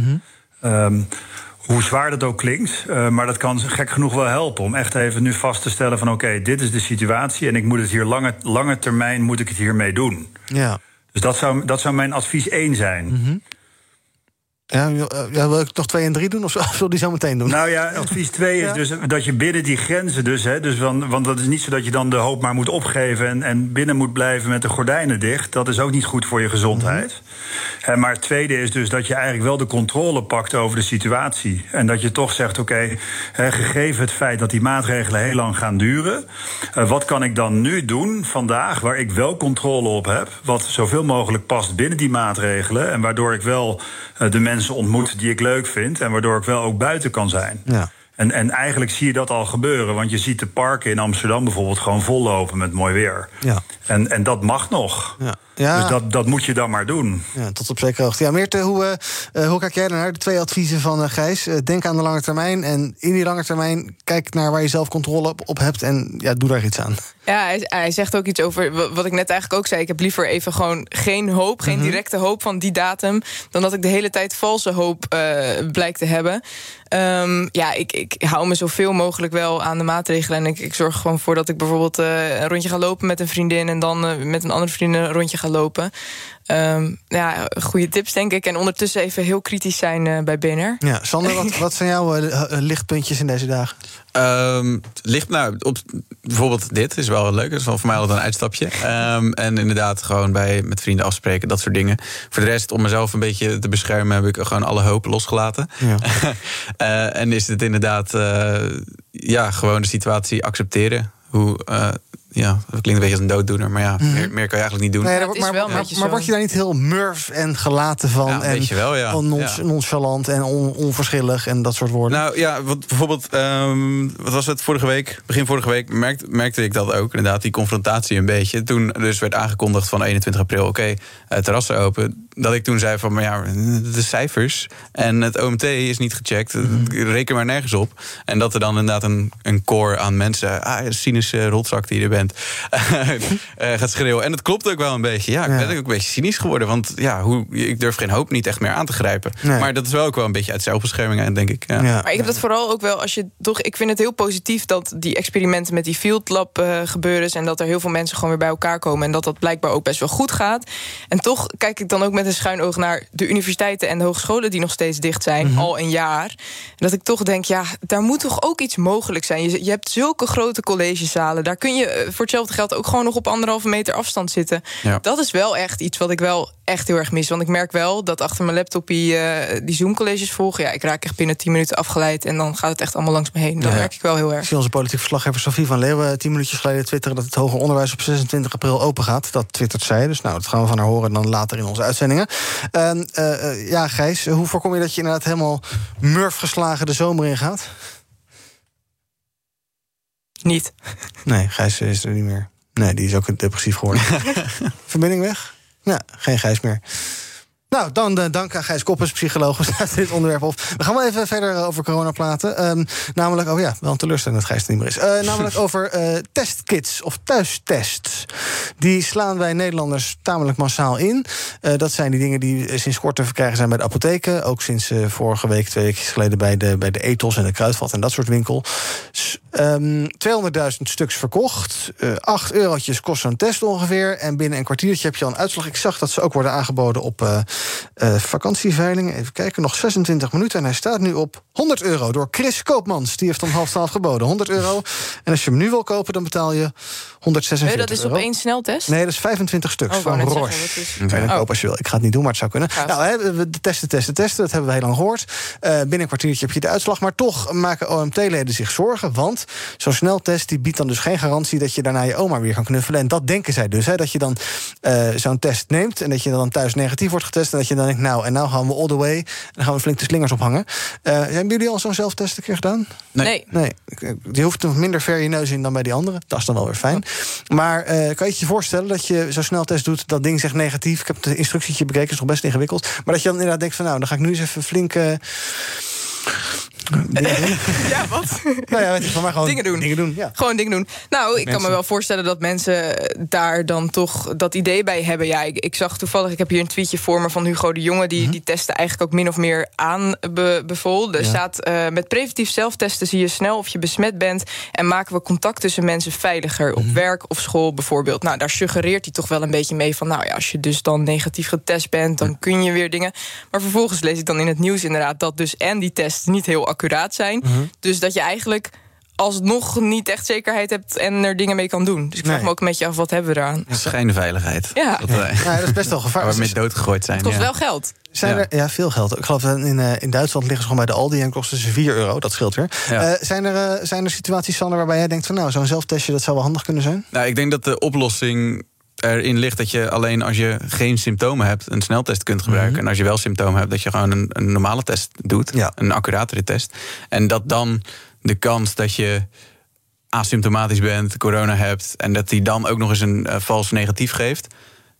Ehm, hoe zwaar dat ook klinkt, eh, maar dat kan gek genoeg wel helpen om echt even nu vast te stellen van oké, dit is de situatie en ik moet het hier lange, lange termijn moet ik het hiermee doen. Ja. Dus dat zou, dat zou mijn advies één zijn. Mhm. Ja, wil- eh, ja, wil ik nog twee en drie doen of wil die zo meteen doen? Nou ja, advies 2 is Ja. dus dat je binnen die grenzen dus... Hè, dus van, want dat is niet zo dat je dan de hoop maar moet opgeven... en, en binnen moet blijven met de gordijnen dicht. Dat is ook niet goed voor je gezondheid. Hè, maar het tweede is dus dat je eigenlijk wel de controle pakt over de situatie. En dat je toch zegt, oké, gegeven het feit dat die maatregelen heel lang gaan duren... eh, wat kan ik dan nu doen vandaag waar ik wel controle op heb... wat zoveel mogelijk past binnen die maatregelen... en waardoor ik wel eh, de mensen ontmoet die ik leuk vind... en waardoor ik wel ook buiten kan zijn. Ja. En, en eigenlijk zie je dat al gebeuren. Want je ziet de parken in Amsterdam bijvoorbeeld gewoon vollopen met mooi weer. Ja. En, en dat mag nog. Ja. Ja. Dus dat, dat moet je dan maar doen. Ja, tot op zekere hoogte. Ja, Meerte, hoe, eh, eh, hoe kijk jij naar de twee adviezen van eh, Gijs? Denk aan de lange termijn en in die lange termijn... kijk naar waar je zelf controle op, op hebt en ja, doe daar iets aan. Ja, hij, hij zegt ook iets over wa- wat ik net eigenlijk ook zei. Ik heb liever even gewoon geen hoop, geen Mhm. directe hoop van die datum... dan dat ik de hele tijd valse hoop eh blijk te hebben. Ehm, ja, ik, ik hou me zoveel mogelijk wel aan de maatregelen. En ik, ik zorg er gewoon voor dat ik bijvoorbeeld eh, een rondje ga lopen met een vriendin... en dan met een andere vriendin een rondje ga lopen. Ehm, ja, goede tips, denk ik. En ondertussen even heel kritisch zijn eh, bij BNR. Ja, Sander, wat, wat zijn jouw eh, eh, lichtpuntjes in deze dagen? Ehm, ligt, nou, op, bijvoorbeeld dit is wel leuk. Dat is wel voor mij altijd een uitstapje. Ehm, en inderdaad, gewoon bij, met vrienden afspreken, dat soort dingen. Voor de rest, om mezelf een beetje te beschermen, heb ik gewoon alle hoop losgelaten. Ja. Eh, en is het inderdaad, eh, ja, gewoon de situatie accepteren. Hoe, eh, ja, dat klinkt een beetje als een dooddoener, maar ja, Mhm. meer, meer kan je eigenlijk niet doen. Nee, maar, maar, maar, maar word je daar niet heel murf en gelaten van? Ja, een en wel, ja. nons- Ja. nonchalant en on- onverschillig en dat soort woorden? Nou ja, wat, bijvoorbeeld, ehm, wat was het vorige week? Begin vorige week merkte, merkte ik dat ook, inderdaad, die confrontatie een beetje. Toen dus werd aangekondigd van 21 april, oké, eh, terrassen open. Dat ik toen zei van, maar ja, de cijfers en het OMT is niet gecheckt. Reken maar nergens op. En dat er dan inderdaad een, een core aan mensen, ah, cynische rotzak die je er bent, eh, gaat schreeuwen. En het klopt ook wel een beetje. Ja, ik Ja. ben ook een beetje cynisch geworden. Want ja, hoe, ik durf geen hoop niet echt meer aan te grijpen. Nee. Maar dat is wel ook wel een beetje uit zelfbescherming, denk ik. Ja. Maar ik heb dat vooral ook wel als je toch. Ik vind het heel positief dat die experimenten met die field lab eh, gebeuren. En dat er heel veel mensen gewoon weer bij elkaar komen. En dat dat blijkbaar ook best wel goed gaat. En toch kijk ik dan ook met een schuin oog naar de universiteiten en de hogescholen die nog steeds dicht zijn, Mhm. al een jaar. En dat ik toch denk, ja, daar moet toch ook iets mogelijk zijn. Je, je hebt zulke grote collegezalen. Daar kun je eh, voor hetzelfde geld ook gewoon nog op anderhalve meter afstand zitten. Ja. Dat is wel echt iets wat ik wel echt heel erg mis. Want ik merk wel dat achter mijn laptop die, eh, die Zoom-colleges volgen. Ja, ik raak echt binnen 10 minuten afgeleid. En dan gaat het echt allemaal langs me heen. Dat Ja. merk ik wel heel Ik erg. zie onze politiek verslaggever Sofie van Leeuwen tien minuutjes geleden twitteren dat het hoger onderwijs op 26 april open gaat. Dat twittert zij, dus nou, dat gaan we van haar horen dan later in onze uitzendingen. Ehm, eh, eh, ja, Gijs, hoe voorkom je dat je inderdaad helemaal murf geslagen de zomer in gaat? Niet. Nee, Gijs is er niet meer. Nee, die is ook depressief geworden. Verbinding weg? Ja, geen Gijs meer. Nou, dan eh, dank aan Gijs Koppers, psycholoog. Sluiten dit onderwerp op. We gaan wel even verder over corona praten. Ehm, namelijk, oh ja, wel een teleurstelling dat Gijs er niet meer is. Eh, namelijk over eh, testkits of thuistests. Die slaan wij Nederlanders tamelijk massaal in. Eh, dat zijn die dingen die eh, sinds kort te verkrijgen zijn bij de apotheken. Ook sinds eh, vorige week, twee weken geleden... bij de, bij de Ethos en de Kruidvat en dat soort winkel. S- ehm, 200.000 stuks verkocht. Eh 8 eurotjes kost zo'n test ongeveer. En binnen een kwartiertje heb je al een uitslag. Ik zag dat ze ook worden aangeboden op eh, vakantieveilingen. Even kijken, nog 26 minuten. En hij staat nu op 100 euro door Chris Koopmans. Die heeft om half twaalf geboden. 100 euro. En als je hem nu wil kopen, dan betaal je 146 Nee, dat is op euro. één sneltest? Nee, dat is 25 stuks Oh, van Roche. is- Kan je dan Oh. kopen als je wil. Ik ga het niet doen, maar het zou kunnen. Nou, hè, we de testen, testen, testen. Dat hebben we heel lang gehoord. Eh, binnen een kwartiertje heb je de uitslag. Maar toch maken OMT-leden zich zorgen. Want zo'n sneltest die biedt dan dus geen garantie dat je daarna je oma weer kan knuffelen. En dat denken zij dus. Hè, dat je dan eh, zo'n test neemt en dat je dan thuis negatief wordt getest. Dat je dan denkt, nou, en nou gaan we all the way. En dan gaan we flink de slingers ophangen. Uh, hebben jullie al zo'n zelftest een keer gedaan? Nee. nee. Je hoeft nog minder ver je neus in dan bij die andere. Dat is dan wel weer fijn. Maar uh, kan je je voorstellen dat je zo'n sneltest doet, dat ding zegt negatief. Ik heb het instructietje bekeken, is nog best ingewikkeld. Maar dat je dan inderdaad denkt van, nou, dan ga ik nu eens even flink. Uh, ja, wat? Nou ja, weet gewoon dingen doen. Dingen doen ja. Gewoon dingen doen. Nou, ik Mensen. kan me wel voorstellen dat mensen daar dan toch dat idee bij hebben. Ja, ik, ik zag toevallig, ik heb hier een tweetje voor me van Hugo de Jonge. Die, die testen eigenlijk ook min of meer aanbevolen. Er Ja. staat uh, met preventief zelftesten zie je snel of je besmet bent. En maken we contact tussen mensen veiliger. Op werk of school bijvoorbeeld. Nou, daar suggereert hij toch wel een beetje mee van. Nou ja, als je dus dan negatief getest bent, dan kun je weer dingen. Maar vervolgens lees ik dan in het nieuws inderdaad dat dus en die tests niet heel accuraat zijn. Dus dat je eigenlijk alsnog niet echt zekerheid hebt en er dingen mee kan doen. Dus ik vraag Nee. me ook een beetje af, wat hebben we eraan? Schijnveiligheid. Ja. Dat, Ja, dat is best wel gevaarlijk. Waar we mee doodgegooid zijn. Het kost ja. wel geld. Zijn Ja. er, ja, veel geld. Ik geloof dat in, eh, in Duitsland liggen ze gewoon bij de Aldi en kosten ze 4 euro. Dat scheelt weer. Ja. Eh, zijn, er, eh, zijn er situaties, Sander, waarbij jij denkt van nou, zo'n zelftestje dat zou wel handig kunnen zijn? Nou, ik denk dat de oplossing erin ligt dat je alleen als je geen symptomen hebt een sneltest kunt gebruiken. Mhm. En als je wel symptomen hebt, dat je gewoon een, een normale test doet. Een accuratere test. En dat dan de kans dat je asymptomatisch bent, corona hebt. en dat die dan ook nog eens een eh, vals negatief geeft.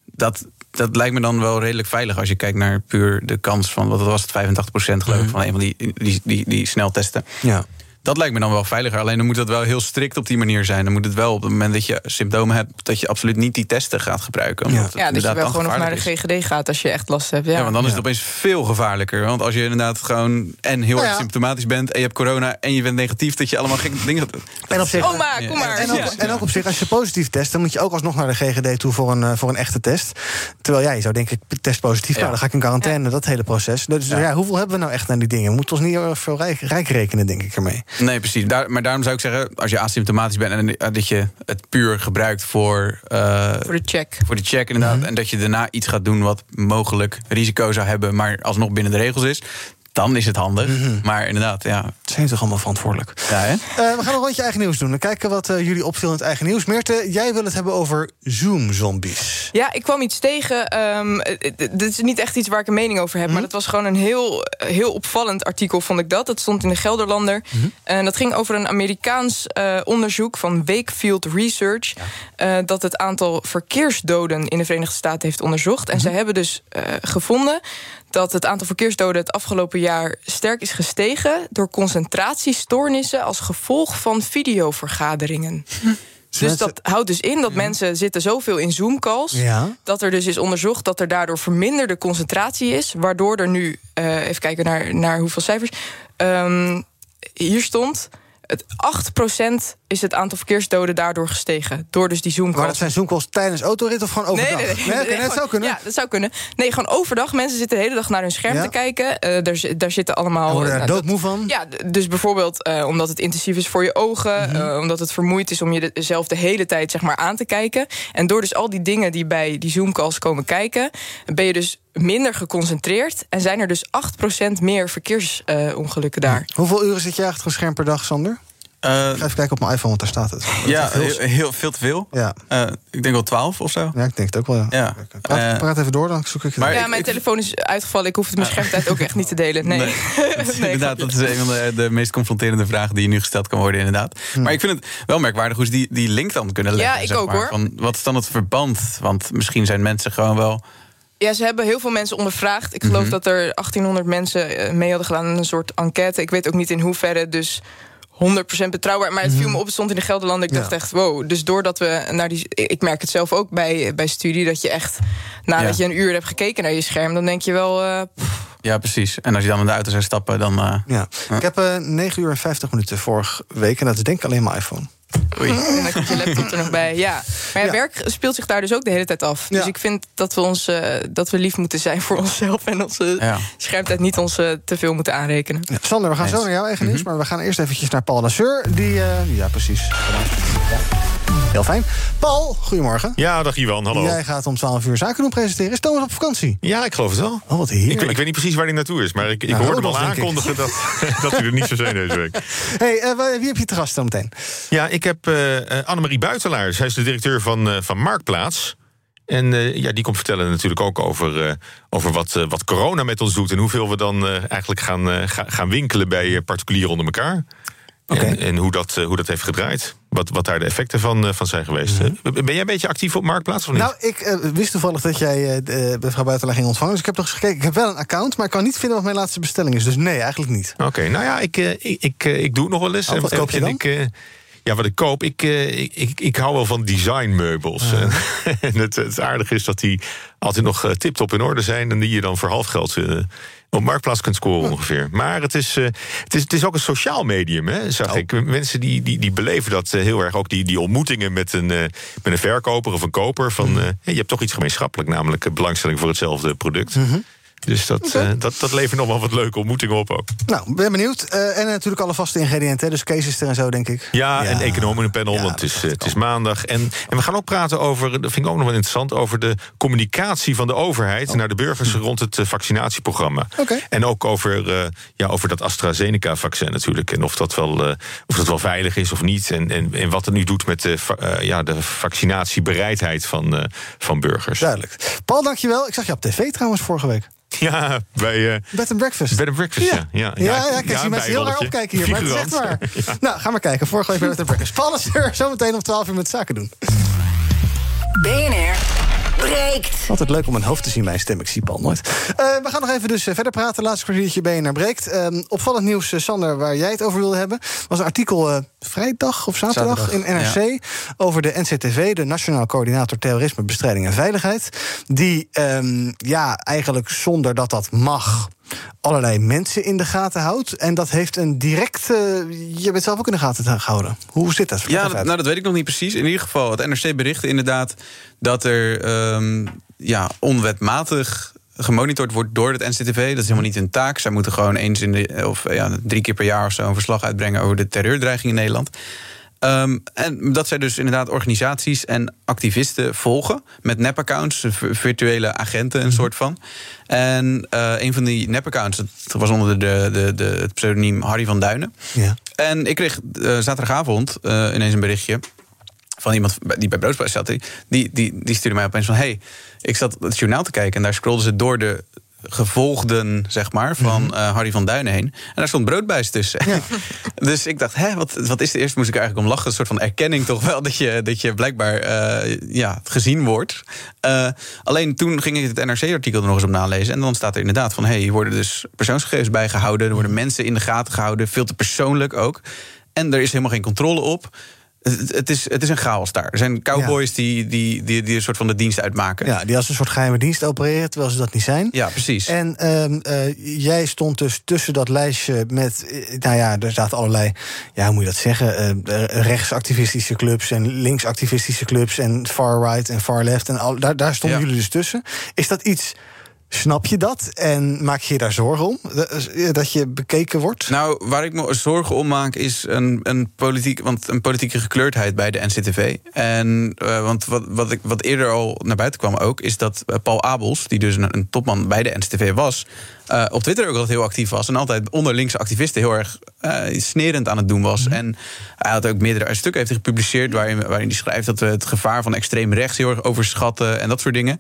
Dat, dat lijkt me dan wel redelijk veilig als je kijkt naar puur de kans van, wat was het, 85% geloof ik, van een van die, die, die, die sneltesten. Ja. Dat lijkt me dan wel veiliger. Alleen dan moet dat wel heel strikt op die manier zijn. Dan moet het wel op het moment dat je symptomen hebt... dat je absoluut niet die testen gaat gebruiken. Omdat het Ja, dat je wel dan gewoon nog naar de. GGD gaat als je echt last hebt. Ja, Ja, want dan is het opeens veel gevaarlijker. Want als je inderdaad gewoon en heel Nou erg ja. symptomatisch bent... en je hebt corona en je bent negatief... dat je allemaal gekke dingen doet. En op zich, Oma, kom maar. En ook, Ja. en ook op zich, als je positief test, dan moet je ook alsnog naar de GGD toe voor een, eh, voor een echte test. Terwijl jij zou denken, ik test positief, nou, dan ga ik in quarantaine, dat hele proces. Dus ja. hoeveel hebben we nou echt aan die dingen? We moeten ons niet heel erg veel rijk, rijk rekenen, denk ik ermee. Nee, precies. Daar, maar daarom zou ik zeggen, als je asymptomatisch bent... en eh, dat je het puur gebruikt voor... eh, Voor de check. Voor de check, inderdaad. En dat je daarna iets gaat doen wat mogelijk risico zou hebben... maar alsnog binnen de regels is... dan is het handig. Maar inderdaad, ja. Het zijn toch allemaal verantwoordelijk. Ja, hè? Eh, we gaan een rondje eigen nieuws doen. Dan kijken wat eh, jullie opviel in het eigen nieuws. Meerte, jij wil het hebben over Zoom-zombies. Ja, ik kwam iets tegen. eh, dit is niet echt iets waar ik een mening over heb. Maar dat was gewoon een heel, heel opvallend artikel, vond ik dat. Dat stond in de Gelderlander. En dat ging over een Amerikaans eh, onderzoek van Wakefield Research. eh, dat het aantal verkeersdoden in de Verenigde Staten heeft onderzocht. En zij hebben dus eh, gevonden dat het aantal verkeersdoden het afgelopen jaar sterk is gestegen door concentratiestoornissen als gevolg van videovergaderingen. Dus dat houdt dus in dat mensen zitten zoveel in Zoom-calls... Ja. dat er dus is onderzocht dat er daardoor verminderde concentratie is... waardoor er nu, eh, even kijken naar, naar hoeveel cijfers... Ehm, hier stond, het 8% is het aantal verkeersdoden daardoor gestegen. Door dus die Zoom-calls. Maar dat zijn Zoom-calls tijdens autorit of gewoon overdag? Nee, nee, nee. oké, nee, dat gewoon- zou kunnen. Ja, dat zou kunnen. Nee, gewoon overdag. Mensen zitten de hele dag naar hun scherm Ja. te kijken. Eh, daar, daar zitten allemaal... En worden er nou, dat- doodmoe van? Ja, dus bijvoorbeeld eh, omdat het intensief is voor je ogen. Mhm. eh, omdat het vermoeid is om je de- zelf de hele tijd zeg maar, aan te kijken. En door dus al die dingen die bij die Zoom-calls komen kijken... ben je dus minder geconcentreerd. En zijn er dus 8% meer verkeersongelukken daar. Hoeveel uren zit je achter een scherm per dag, Sander? Eh, Ik ga even kijken op mijn iPhone, want daar staat het. ja, Veel- heel, heel veel te veel. Ja. Eh, ik denk wel 12 of zo. Ja, ik denk het ook wel. Ja. Ja. Praat, Eh, praat even door, dan zoek ik het. Maar ja, ik- mijn ik- telefoon is uitgevallen. Ik hoef het mijn schermtijd ook echt niet te delen. Nee. Nee. inderdaad, dat is een van de, de meest confronterende vragen die je nu gesteld kan worden, inderdaad. Maar ik vind het wel merkwaardig hoe ze die, die link dan kunnen leggen. Ja, ik zeg ook, maar. hoor. Van, wat is dan het verband? Want misschien zijn mensen gewoon wel. Ja, ze hebben heel veel mensen ondervraagd. Ik geloof Mhm. dat er 1800 mensen eh, mee hadden gedaan aan een soort enquête. Ik weet ook niet in hoeverre dus 100% betrouwbaar. Maar het viel me op, het stond in de Gelderlanden. Ik Ja. dacht echt, wow. Dus doordat we naar die... Ik merk het zelf ook bij, bij studie... dat je echt, nadat Ja. je een uur hebt gekeken naar je scherm... dan denk je wel... eh, pff, Ja, precies. En als je dan in de auto zou stappen, dan. eh, Ja. Ik heb eh 9 uur en 50 minuten vorige week. En dat is denk ik alleen mijn iPhone. Oei. en dan komt je laptop er nog bij. Ja. Maar ja, Ja. werk speelt zich daar dus ook de hele tijd af. Dus Ja. ik vind dat we, ons, eh, dat we lief moeten zijn voor onszelf... en onze Ja. schermtijd niet ons eh, te veel moeten aanrekenen. Ja, Sander, we gaan zo naar jouw eigen nieuws. Maar we gaan eerst eventjes naar Paul Lasseur. Die, eh, ja, precies. Heel fijn. Paul, goedemorgen. Ja, dag Iwan, hallo. Jij gaat om 12 uur zaken doen presenteren. Is Thomas op vakantie? Ja, ik geloof het wel. Oh, wat heerlijk. Ik, ik weet niet precies waar hij naartoe is, maar ik, ik Nou, hoorde hem al aankondigen dat, dat hij er niet zou zijn deze week. Hey, eh, wie heb je te gast dan meteen? Ja, ik heb eh, Annemarie Buitelaar. Zij is de directeur van, van Marktplaats. En ja, die komt vertellen natuurlijk ook over, over wat, wat corona met ons doet... en hoeveel we dan eigenlijk gaan, ga- gaan winkelen bij particulieren onder elkaar. En, en hoe, dat, eh, hoe dat heeft gedraaid. Wat, wat daar de effecten van, eh, van zijn geweest. Eh, Ben jij een beetje actief op Marktplaats of niet? Nou, ik eh, wist toevallig dat jij de- mevrouw Buitelaar ging ontvangen. Dus ik heb nog eens gekeken. Ik heb wel een account, maar ik kan niet vinden wat mijn laatste bestelling is. Dus nee, eigenlijk niet. Oké, nou ja, ik, ik, ik, ik doe het nog wel eens. Oh, wat En- koop je dan? Ik, ja, wat ik koop, ik, ik, ik, hou wel van designmeubels. Ah. en het, het aardige is dat die altijd nog tip-top in orde zijn... en die je dan voor half geld op Marktplaats kunt scoren ongeveer. Maar het is, eh, het, is, het is ook een sociaal medium, hè, zag Oh. ik. Mensen die, die, die beleven dat eh, heel erg. Ook die, die ontmoetingen met een, eh, met een verkoper of een koper. Van, Mhm. ja, je hebt toch iets gemeenschappelijk, namelijk belangstelling voor hetzelfde product. Dus dat, eh, dat, dat levert nog wel wat leuke ontmoetingen op ook. Nou, ben benieuwd. Eh, en natuurlijk alle vaste ingrediënten. hè. Dus Kees is er en zo, denk ik. Ja, en economen in een panel, want het is, het is maandag. En, en we gaan ook praten over, dat vind ik ook nog wel interessant... over de communicatie van de overheid naar de burgers... rond het eh, vaccinatieprogramma. Oké. En ook over, eh, ja, over dat AstraZeneca-vaccin natuurlijk. En of dat, wel, eh, of dat wel veilig is of niet. En, en, en wat het nu doet met de, eh, ja, de vaccinatiebereidheid van, eh, van burgers. Duidelijk. Paul, dankjewel. Ik zag je op tv trouwens vorige week. Ja, bij... eh Bed and breakfast. Bed and breakfast, ja. Ja, Ja, ja, kijk, zie mensen heel raar opkijken hier, maar het is echt waar. Nou, ga maar kijken. Vorige week bij Bed and breakfast. Paul is er zometeen om 12 uur met zaken doen. BNR breekt. Altijd leuk om een hoofd te zien bij een stem. Ik zie Paul nooit. Eh, we gaan nog even dus eh, verder praten. Laatste kwartiertje BNR breekt. Ehm, opvallend nieuws, eh, Sander, waar jij het over wilde hebben... was een artikel eh, vrijdag of zaterdag, Zaterdag, in NRC... over de NCTV, de Nationaal Coördinator Terrorisme, Bestrijding en Veiligheid... die ehm, ja, eigenlijk zonder dat dat mag allerlei mensen in de gaten houdt. En dat heeft een direct... eh, je bent zelf ook in de gaten gehouden. Hoe zit dat? Ja, dat, nou, dat weet ik nog niet precies. In ieder geval, het NRC berichtte inderdaad dat er ehm, ja, onwetmatig gemonitord wordt door het NCTV. Dat is helemaal niet hun taak. Zij moeten gewoon eens in de of ja, drie keer per jaar of zo een verslag uitbrengen over de terreurdreiging in Nederland. Ehm, en dat zij dus inderdaad organisaties en activisten volgen met nepaccounts, virtuele agenten, een soort van. En eh, een van die nepaccounts, dat was onder de, de, de, het pseudoniem Harry van Duinen. Ja. En ik kreeg eh, zaterdagavond eh, ineens een berichtje van iemand die bij Broodspijs zat. Die, die, die stuurde mij opeens van... hey, ik zat het journaal te kijken en daar scrollden ze door de gevolgden, zeg maar, van eh, Harry van Duinen heen. En daar stond broodbuis tussen. dus ik dacht, hè, wat, wat is er? Eerst moest ik eigenlijk om lachen. Een soort van erkenning toch wel, dat je, dat je blijkbaar eh, ja, gezien wordt. Eh, alleen toen ging ik het NRC-artikel er nog eens op nalezen. En dan staat er inderdaad van, hé, hey, hier worden dus persoonsgegevens bijgehouden. Er worden mensen in de gaten gehouden, veel te persoonlijk ook. En er is helemaal geen controle op. Het, is, het is een chaos daar. Er zijn cowboys die, die, die, die een soort van de dienst uitmaken. Ja, die als een soort geheime dienst opereren, terwijl ze dat niet zijn. Ja, precies. En ehm, eh, jij stond dus tussen dat lijstje met, eh, nou ja, er zaten allerlei, ja, hoe moet je dat zeggen, eh, rechtsactivistische clubs en linksactivistische clubs en far-right en far-left. En al, daar, daar stonden Ja. jullie dus tussen. Is dat iets, snap je dat en maak je je daar zorgen om? Dat- eh, Dat je bekeken wordt? Nou, waar ik me zorgen om maak is een, een, politiek, want een politieke gekleurdheid bij de NCTV. En eh, want wat, wat, ik, wat eerder al naar buiten kwam ook, is dat eh, Paul Abels, die dus een, een topman bij de NCTV was, eh, op Twitter ook altijd heel actief was. En altijd onder linkse activisten heel erg eh, snerend aan het doen was. En hij had ook meerdere stukken heeft gepubliceerd waarin, waarin hij schrijft dat we het gevaar van extreem rechts heel erg overschatten en dat soort dingen.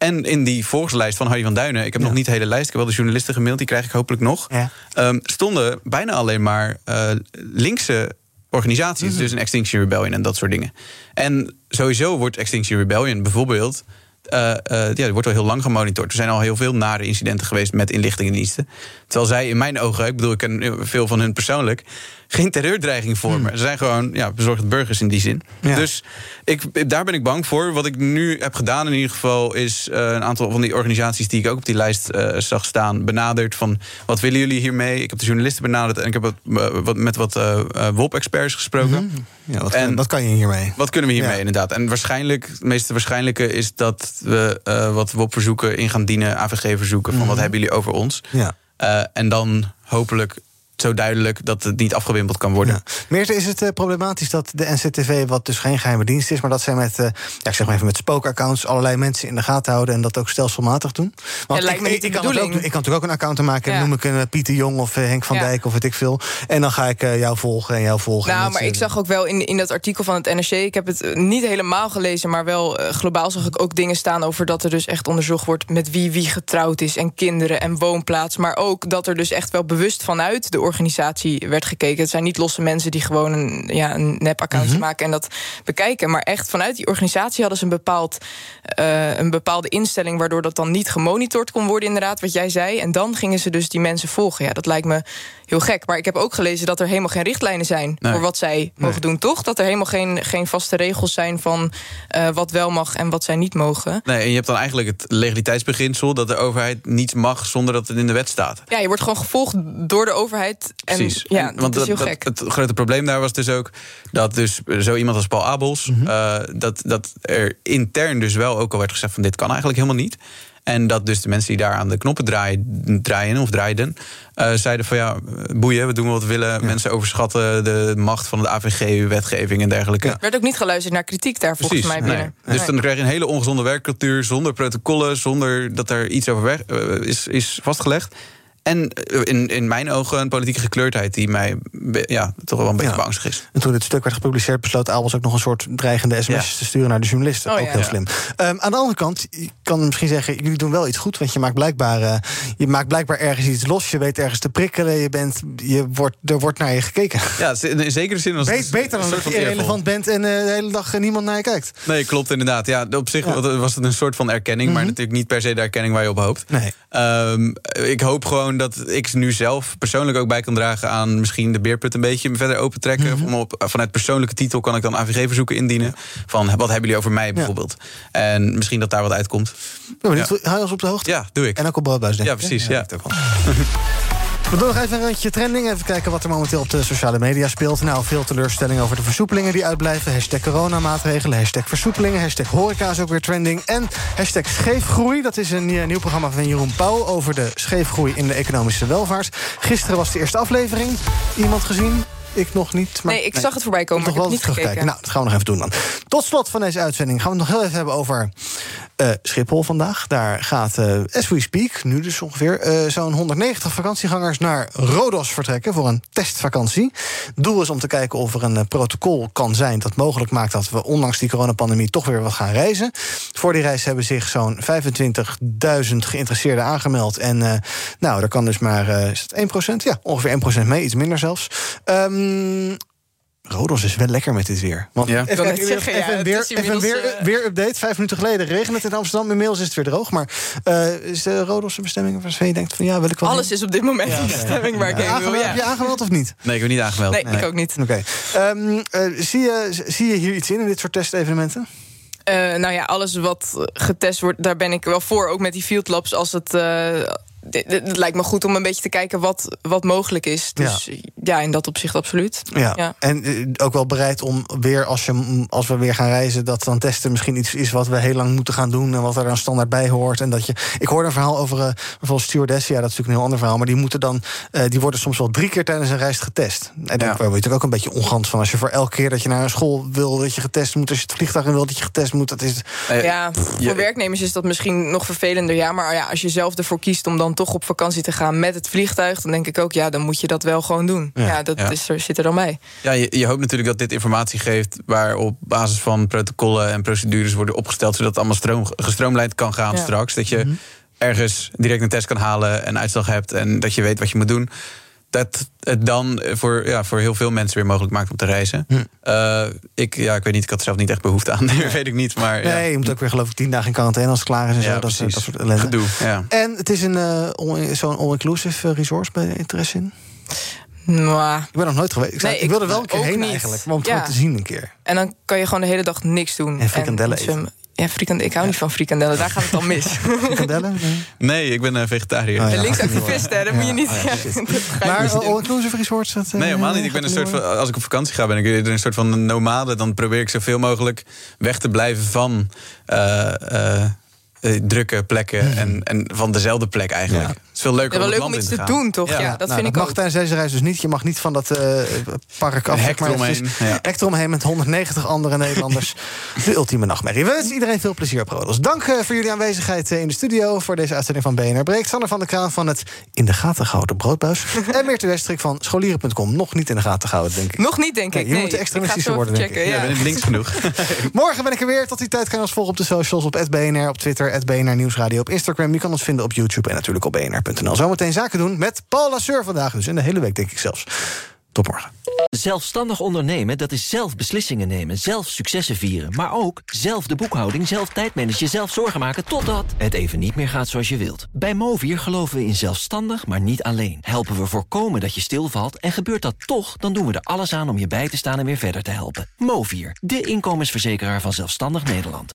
En in die volgerslijst van Harry van Duinen, ik heb nog niet de hele lijst, ik heb wel de journalisten gemaild, die krijg ik hopelijk nog. ehm, stonden bijna alleen maar eh, linkse organisaties, dus een Extinction Rebellion en dat soort dingen. En sowieso wordt Extinction Rebellion bijvoorbeeld. eh, eh, ja, die wordt al heel lang gemonitord. Er zijn al heel veel nare incidenten geweest met inlichtingendiensten. Terwijl zij in mijn ogen, ik bedoel, ik ken veel van hun persoonlijk, geen terreurdreiging vormen. Ze zijn gewoon ja, bezorgde burgers in die zin. Dus ik, daar ben ik bang voor. Wat ik nu heb gedaan in ieder geval is eh, een aantal van die organisaties die ik ook op die lijst eh, zag staan benaderd van wat willen jullie hiermee? Ik heb de journalisten benaderd en ik heb wat, eh, wat, met wat WOP-experts gesproken. Ja, wat, kan, wat kan je hiermee? Wat kunnen we hiermee Ja. inderdaad? En waarschijnlijk, het meest waarschijnlijke is dat we wat WOP-verzoeken in gaan dienen, AVG-verzoeken, van wat Mhm. hebben jullie over ons? Ja. En dan hopelijk zo duidelijk dat het niet afgewimpeld kan worden. Meerte, is het eh, problematisch dat de NCTV, wat dus geen geheime dienst is, maar dat zij met, eh, ja, ik zeg maar even met spookaccounts allerlei mensen in de gaten houden en dat ook stelselmatig doen? Want lijkt me niet de ik, kan ook, ik kan natuurlijk ook een account maken, Ja. noem ik een eh, Pieter Jong of Henk van Ja. Dijk of weet ik veel. En dan ga ik jou volgen en jou volgen. En Nou, maar ik zag ook wel in, in dat artikel van het NRC... ik heb het niet helemaal gelezen, maar wel globaal zag ik ook dingen staan... over dat er dus echt onderzocht wordt met wie wie getrouwd is... en kinderen en woonplaats. Maar ook dat er dus echt wel bewust vanuit de organisatie werd gekeken. Het zijn niet losse mensen die gewoon een, ja, een nep-accountje Mhm. maken... en dat bekijken. Maar echt vanuit die organisatie hadden ze een, bepaald, eh, een bepaalde instelling... waardoor dat dan niet gemonitord kon worden, inderdaad, wat jij zei. En dan gingen ze dus die mensen volgen. Ja, dat lijkt me heel gek. Maar ik heb ook gelezen dat er helemaal geen richtlijnen zijn... Nee. voor wat zij mogen doen, toch? Dat er helemaal geen, geen vaste regels zijn van eh, wat wel mag en wat zij niet mogen. Nee, en je hebt dan eigenlijk het legaliteitsbeginsel dat de overheid niets mag zonder dat het in de wet staat. Ja, je wordt gewoon gevolgd door de overheid. En, Precies. Ja, En- dat is heel dat- gek. Het grote probleem daar was dus ook dat dus zo iemand als Paul Abels, Mhm. eh, dat, dat er intern dus wel ook al werd gezegd van dit kan eigenlijk helemaal niet. En dat dus de mensen die daar aan de knoppen draaien, draaien of draaiden, eh, zeiden van ja, boeien, we doen wat we willen. Mensen overschatten de macht van de AVG, wetgeving en dergelijke. Er werd ook niet geluisterd naar kritiek daar volgens mij nee. binnen. Dus dan krijg je een hele ongezonde werkcultuur zonder protocollen, zonder dat er iets over weg, eh, is, is vastgelegd. En eh, in, in mijn ogen een politieke gekleurdheid die mij ja, toch wel een beetje Ja. beangstig is. En toen dit stuk werd gepubliceerd, besloot Abels ook nog een soort dreigende sms te sturen naar de journalisten. Oh, ook ja. heel Ja. slim. Ehm, aan de andere kant, je kan misschien zeggen, jullie doen wel iets goed. Want je maakt blijkbaar, eh, je maakt blijkbaar ergens iets los. Je weet ergens te prikkelen. Je bent, je wordt, er wordt naar je gekeken. Ja, in zekere zin was Be- het beter dan een dat je irrelevant bent en eh, de hele dag niemand naar je kijkt. Nee, klopt inderdaad. Ja, op zich was het een soort van erkenning, maar natuurlijk niet per se de erkenning waar je op hoopt. Mhm. Nee. Ehm, ik hoop gewoon dat ik nu zelf persoonlijk ook bij kan dragen aan misschien de beerput een beetje verder open trekken. Om op, vanuit persoonlijke titel kan ik dan AVG-verzoeken indienen. Van wat hebben jullie over mij bijvoorbeeld? En misschien dat daar wat uitkomt. Hou je ons op de hoogte? Ja, doe ik. En ook op Broodbuis, denk Ja, ik, hè? precies. Ja. We doen nog even een randje trending. Even kijken wat er momenteel op de sociale media speelt. Nou, veel teleurstelling over de versoepelingen die uitblijven. Hashtag coronamaatregelen, hashtag versoepelingen, hashtag horeca is ook weer trending. En hashtag scheefgroei, dat is een nieuw programma van Jeroen Pauw... over de scheefgroei in de economische welvaart. Gisteren was de eerste aflevering. Iemand gezien? Ik nog niet. Maar Nee, ik zag het voorbij komen, Moet maar nog ik wel niet terugkijken. Nou, dat gaan we nog even doen dan. Tot slot van deze uitzending gaan we het nog heel even hebben over eh, Schiphol vandaag. Daar gaat, eh, as we speak, nu dus ongeveer... eh, zo'n 190 vakantiegangers naar Rodos vertrekken... voor een testvakantie. Doel is om te kijken of er een protocol kan zijn... dat mogelijk maakt dat we ondanks die coronapandemie... toch weer wat gaan reizen. Voor die reis hebben zich zo'n 25.000 geïnteresseerden aangemeld. En nou, daar kan dus maar eh, is het 1%? Ja, ongeveer 1% mee, iets minder zelfs. Ehm Rodos is wel lekker met dit weer. Want Ja. even, Ik wil net kijken, zeggen, even ja, een het weer, even een weer, eh, weer update. Vijf minuten geleden regende het in Amsterdam. Inmiddels is het weer droog. Maar eh, is de Rodos een bestemming waarvan je denkt van ja, wil ik wel Alles is op dit moment een bestemming waar ik heen wil. Ja. Heb je aangemeld of niet? Nee, ik ben niet aangemeld. Nee, ik ook niet. Oké. Ehm, eh, zie, je, zie je hier iets in, in dit soort testevenementen? Eh, nou ja, alles wat getest wordt, daar ben ik wel voor. Ook met die field labs, als het... eh, Het lijkt me goed om een beetje te kijken wat, wat mogelijk is. Dus ja. in dat opzicht absoluut. Ja. En eh, ook wel bereid om weer, als, je, als we weer gaan reizen, dat dan testen misschien iets is wat we heel lang moeten gaan doen en wat er dan standaard bij hoort. En dat je. Ik hoorde een verhaal over eh bijvoorbeeld stewardessen, ja, dat is natuurlijk een heel ander verhaal, maar die moeten dan, eh, die worden soms wel drie keer tijdens een reis getest. En daar word je natuurlijk ook een beetje ongans van. Als je voor elke keer dat je naar een school wil dat je getest moet, als je het vliegtuig in wil dat je getest moet, dat is. ja, voor werknemers is dat misschien nog vervelender. Ja, maar ja, als je zelf ervoor kiest om dan toch op vakantie te gaan met het vliegtuig, dan denk ik ook, ja, dan moet je dat wel gewoon doen. Ja. Ja, dat Ja. Is er, zit er dan bij. Ja, je, je hoopt natuurlijk dat dit informatie geeft waar op basis van protocollen en procedures worden opgesteld, zodat het allemaal stroom, gestroomlijnd kan gaan Ja. straks. Dat je ergens direct een test kan halen en uitslag hebt en dat je weet wat je moet doen. Dat het dan voor, ja, voor heel veel mensen weer mogelijk maakt om te reizen. Eh, ik, ja, ik weet niet, ik had zelf niet echt behoefte aan. weet ik niet. Maar, ja. Nee, je moet ook weer geloof ik tien dagen in quarantaine als het klaar is en Ja, zo. Dat, is- precies. dat soort ellende. Gedoe, ja. En het is een eh, on- zo'n all-inclusive eh, resort bij interesse in. Maar, Ik ben nog nooit geweest. Ik, Nee, ik wilde wel een keer heen niet. eigenlijk. Maar om het Ja. te zien een keer. En dan kan je gewoon de hele dag niks doen. En frikandellen en zwemmen. Ja, frikandellen. Ik hou niet van frikandellen. Daar gaat het dan mis. Frikandellen? Nee. Nee, ik ben een vegetariër. Oh, ja. Linksactivist, hè? Dat moet je niet... Oh, je Maar niet doen. all-inclusive resorts? Dat, eh, Nee, helemaal niet. Ik ben een soort van, als ik op vakantie ga, ben ik een soort van nomade. Dan probeer ik zoveel mogelijk weg te blijven van eh, eh, eh, drukke plekken. En, en van dezelfde plek eigenlijk. Is veel leuker Ja, wel om het leuk om land iets in te gaan. doen, toch? Ja, dat vind ik mag ook. tijdens deze reis dus niet. Je mag niet van dat eh, park af. Hek maar. Het is eromheen, ja. Hek eromheen met 190 andere Nederlanders. de ultieme nachtmerrie. We wensen iedereen veel plezier op Rodos. Dank eh, voor jullie aanwezigheid eh, in de studio... voor deze uitzending van BNR Breekt. Sander van der Kraan van het In de Gaten gehouden broodbuis. en Meerte Westrik van scholieren.com. Nog niet in de gaten gehouden, denk ik. Nog niet, denk Nee, ik. je Nee, moet ga extremistischer worden, denk ik. Ja, ben ik links genoeg. Morgen ben ik er weer. Tot die tijd kan je ons volgen op de socials. Op BNR, op Twitter, BNR Nieuwsradio, op Instagram. Je kan ons vinden op YouTube en natuurlijk op bnr.nl. Zometeen zaken doen met Paul Lasseur vandaag. Dus in de hele week, denk ik zelfs. Tot morgen. Zelfstandig ondernemen, dat is zelf beslissingen nemen, zelf successen vieren... maar ook zelf de boekhouding, zelf tijdmanagen, zelf zorgen maken... totdat het even niet meer gaat zoals je wilt. Bij Movier geloven we in zelfstandig, maar niet alleen. Helpen we voorkomen dat je stilvalt en gebeurt dat toch... dan doen we er alles aan om je bij te staan en weer verder te helpen. Movier, de inkomensverzekeraar van Zelfstandig Nederland.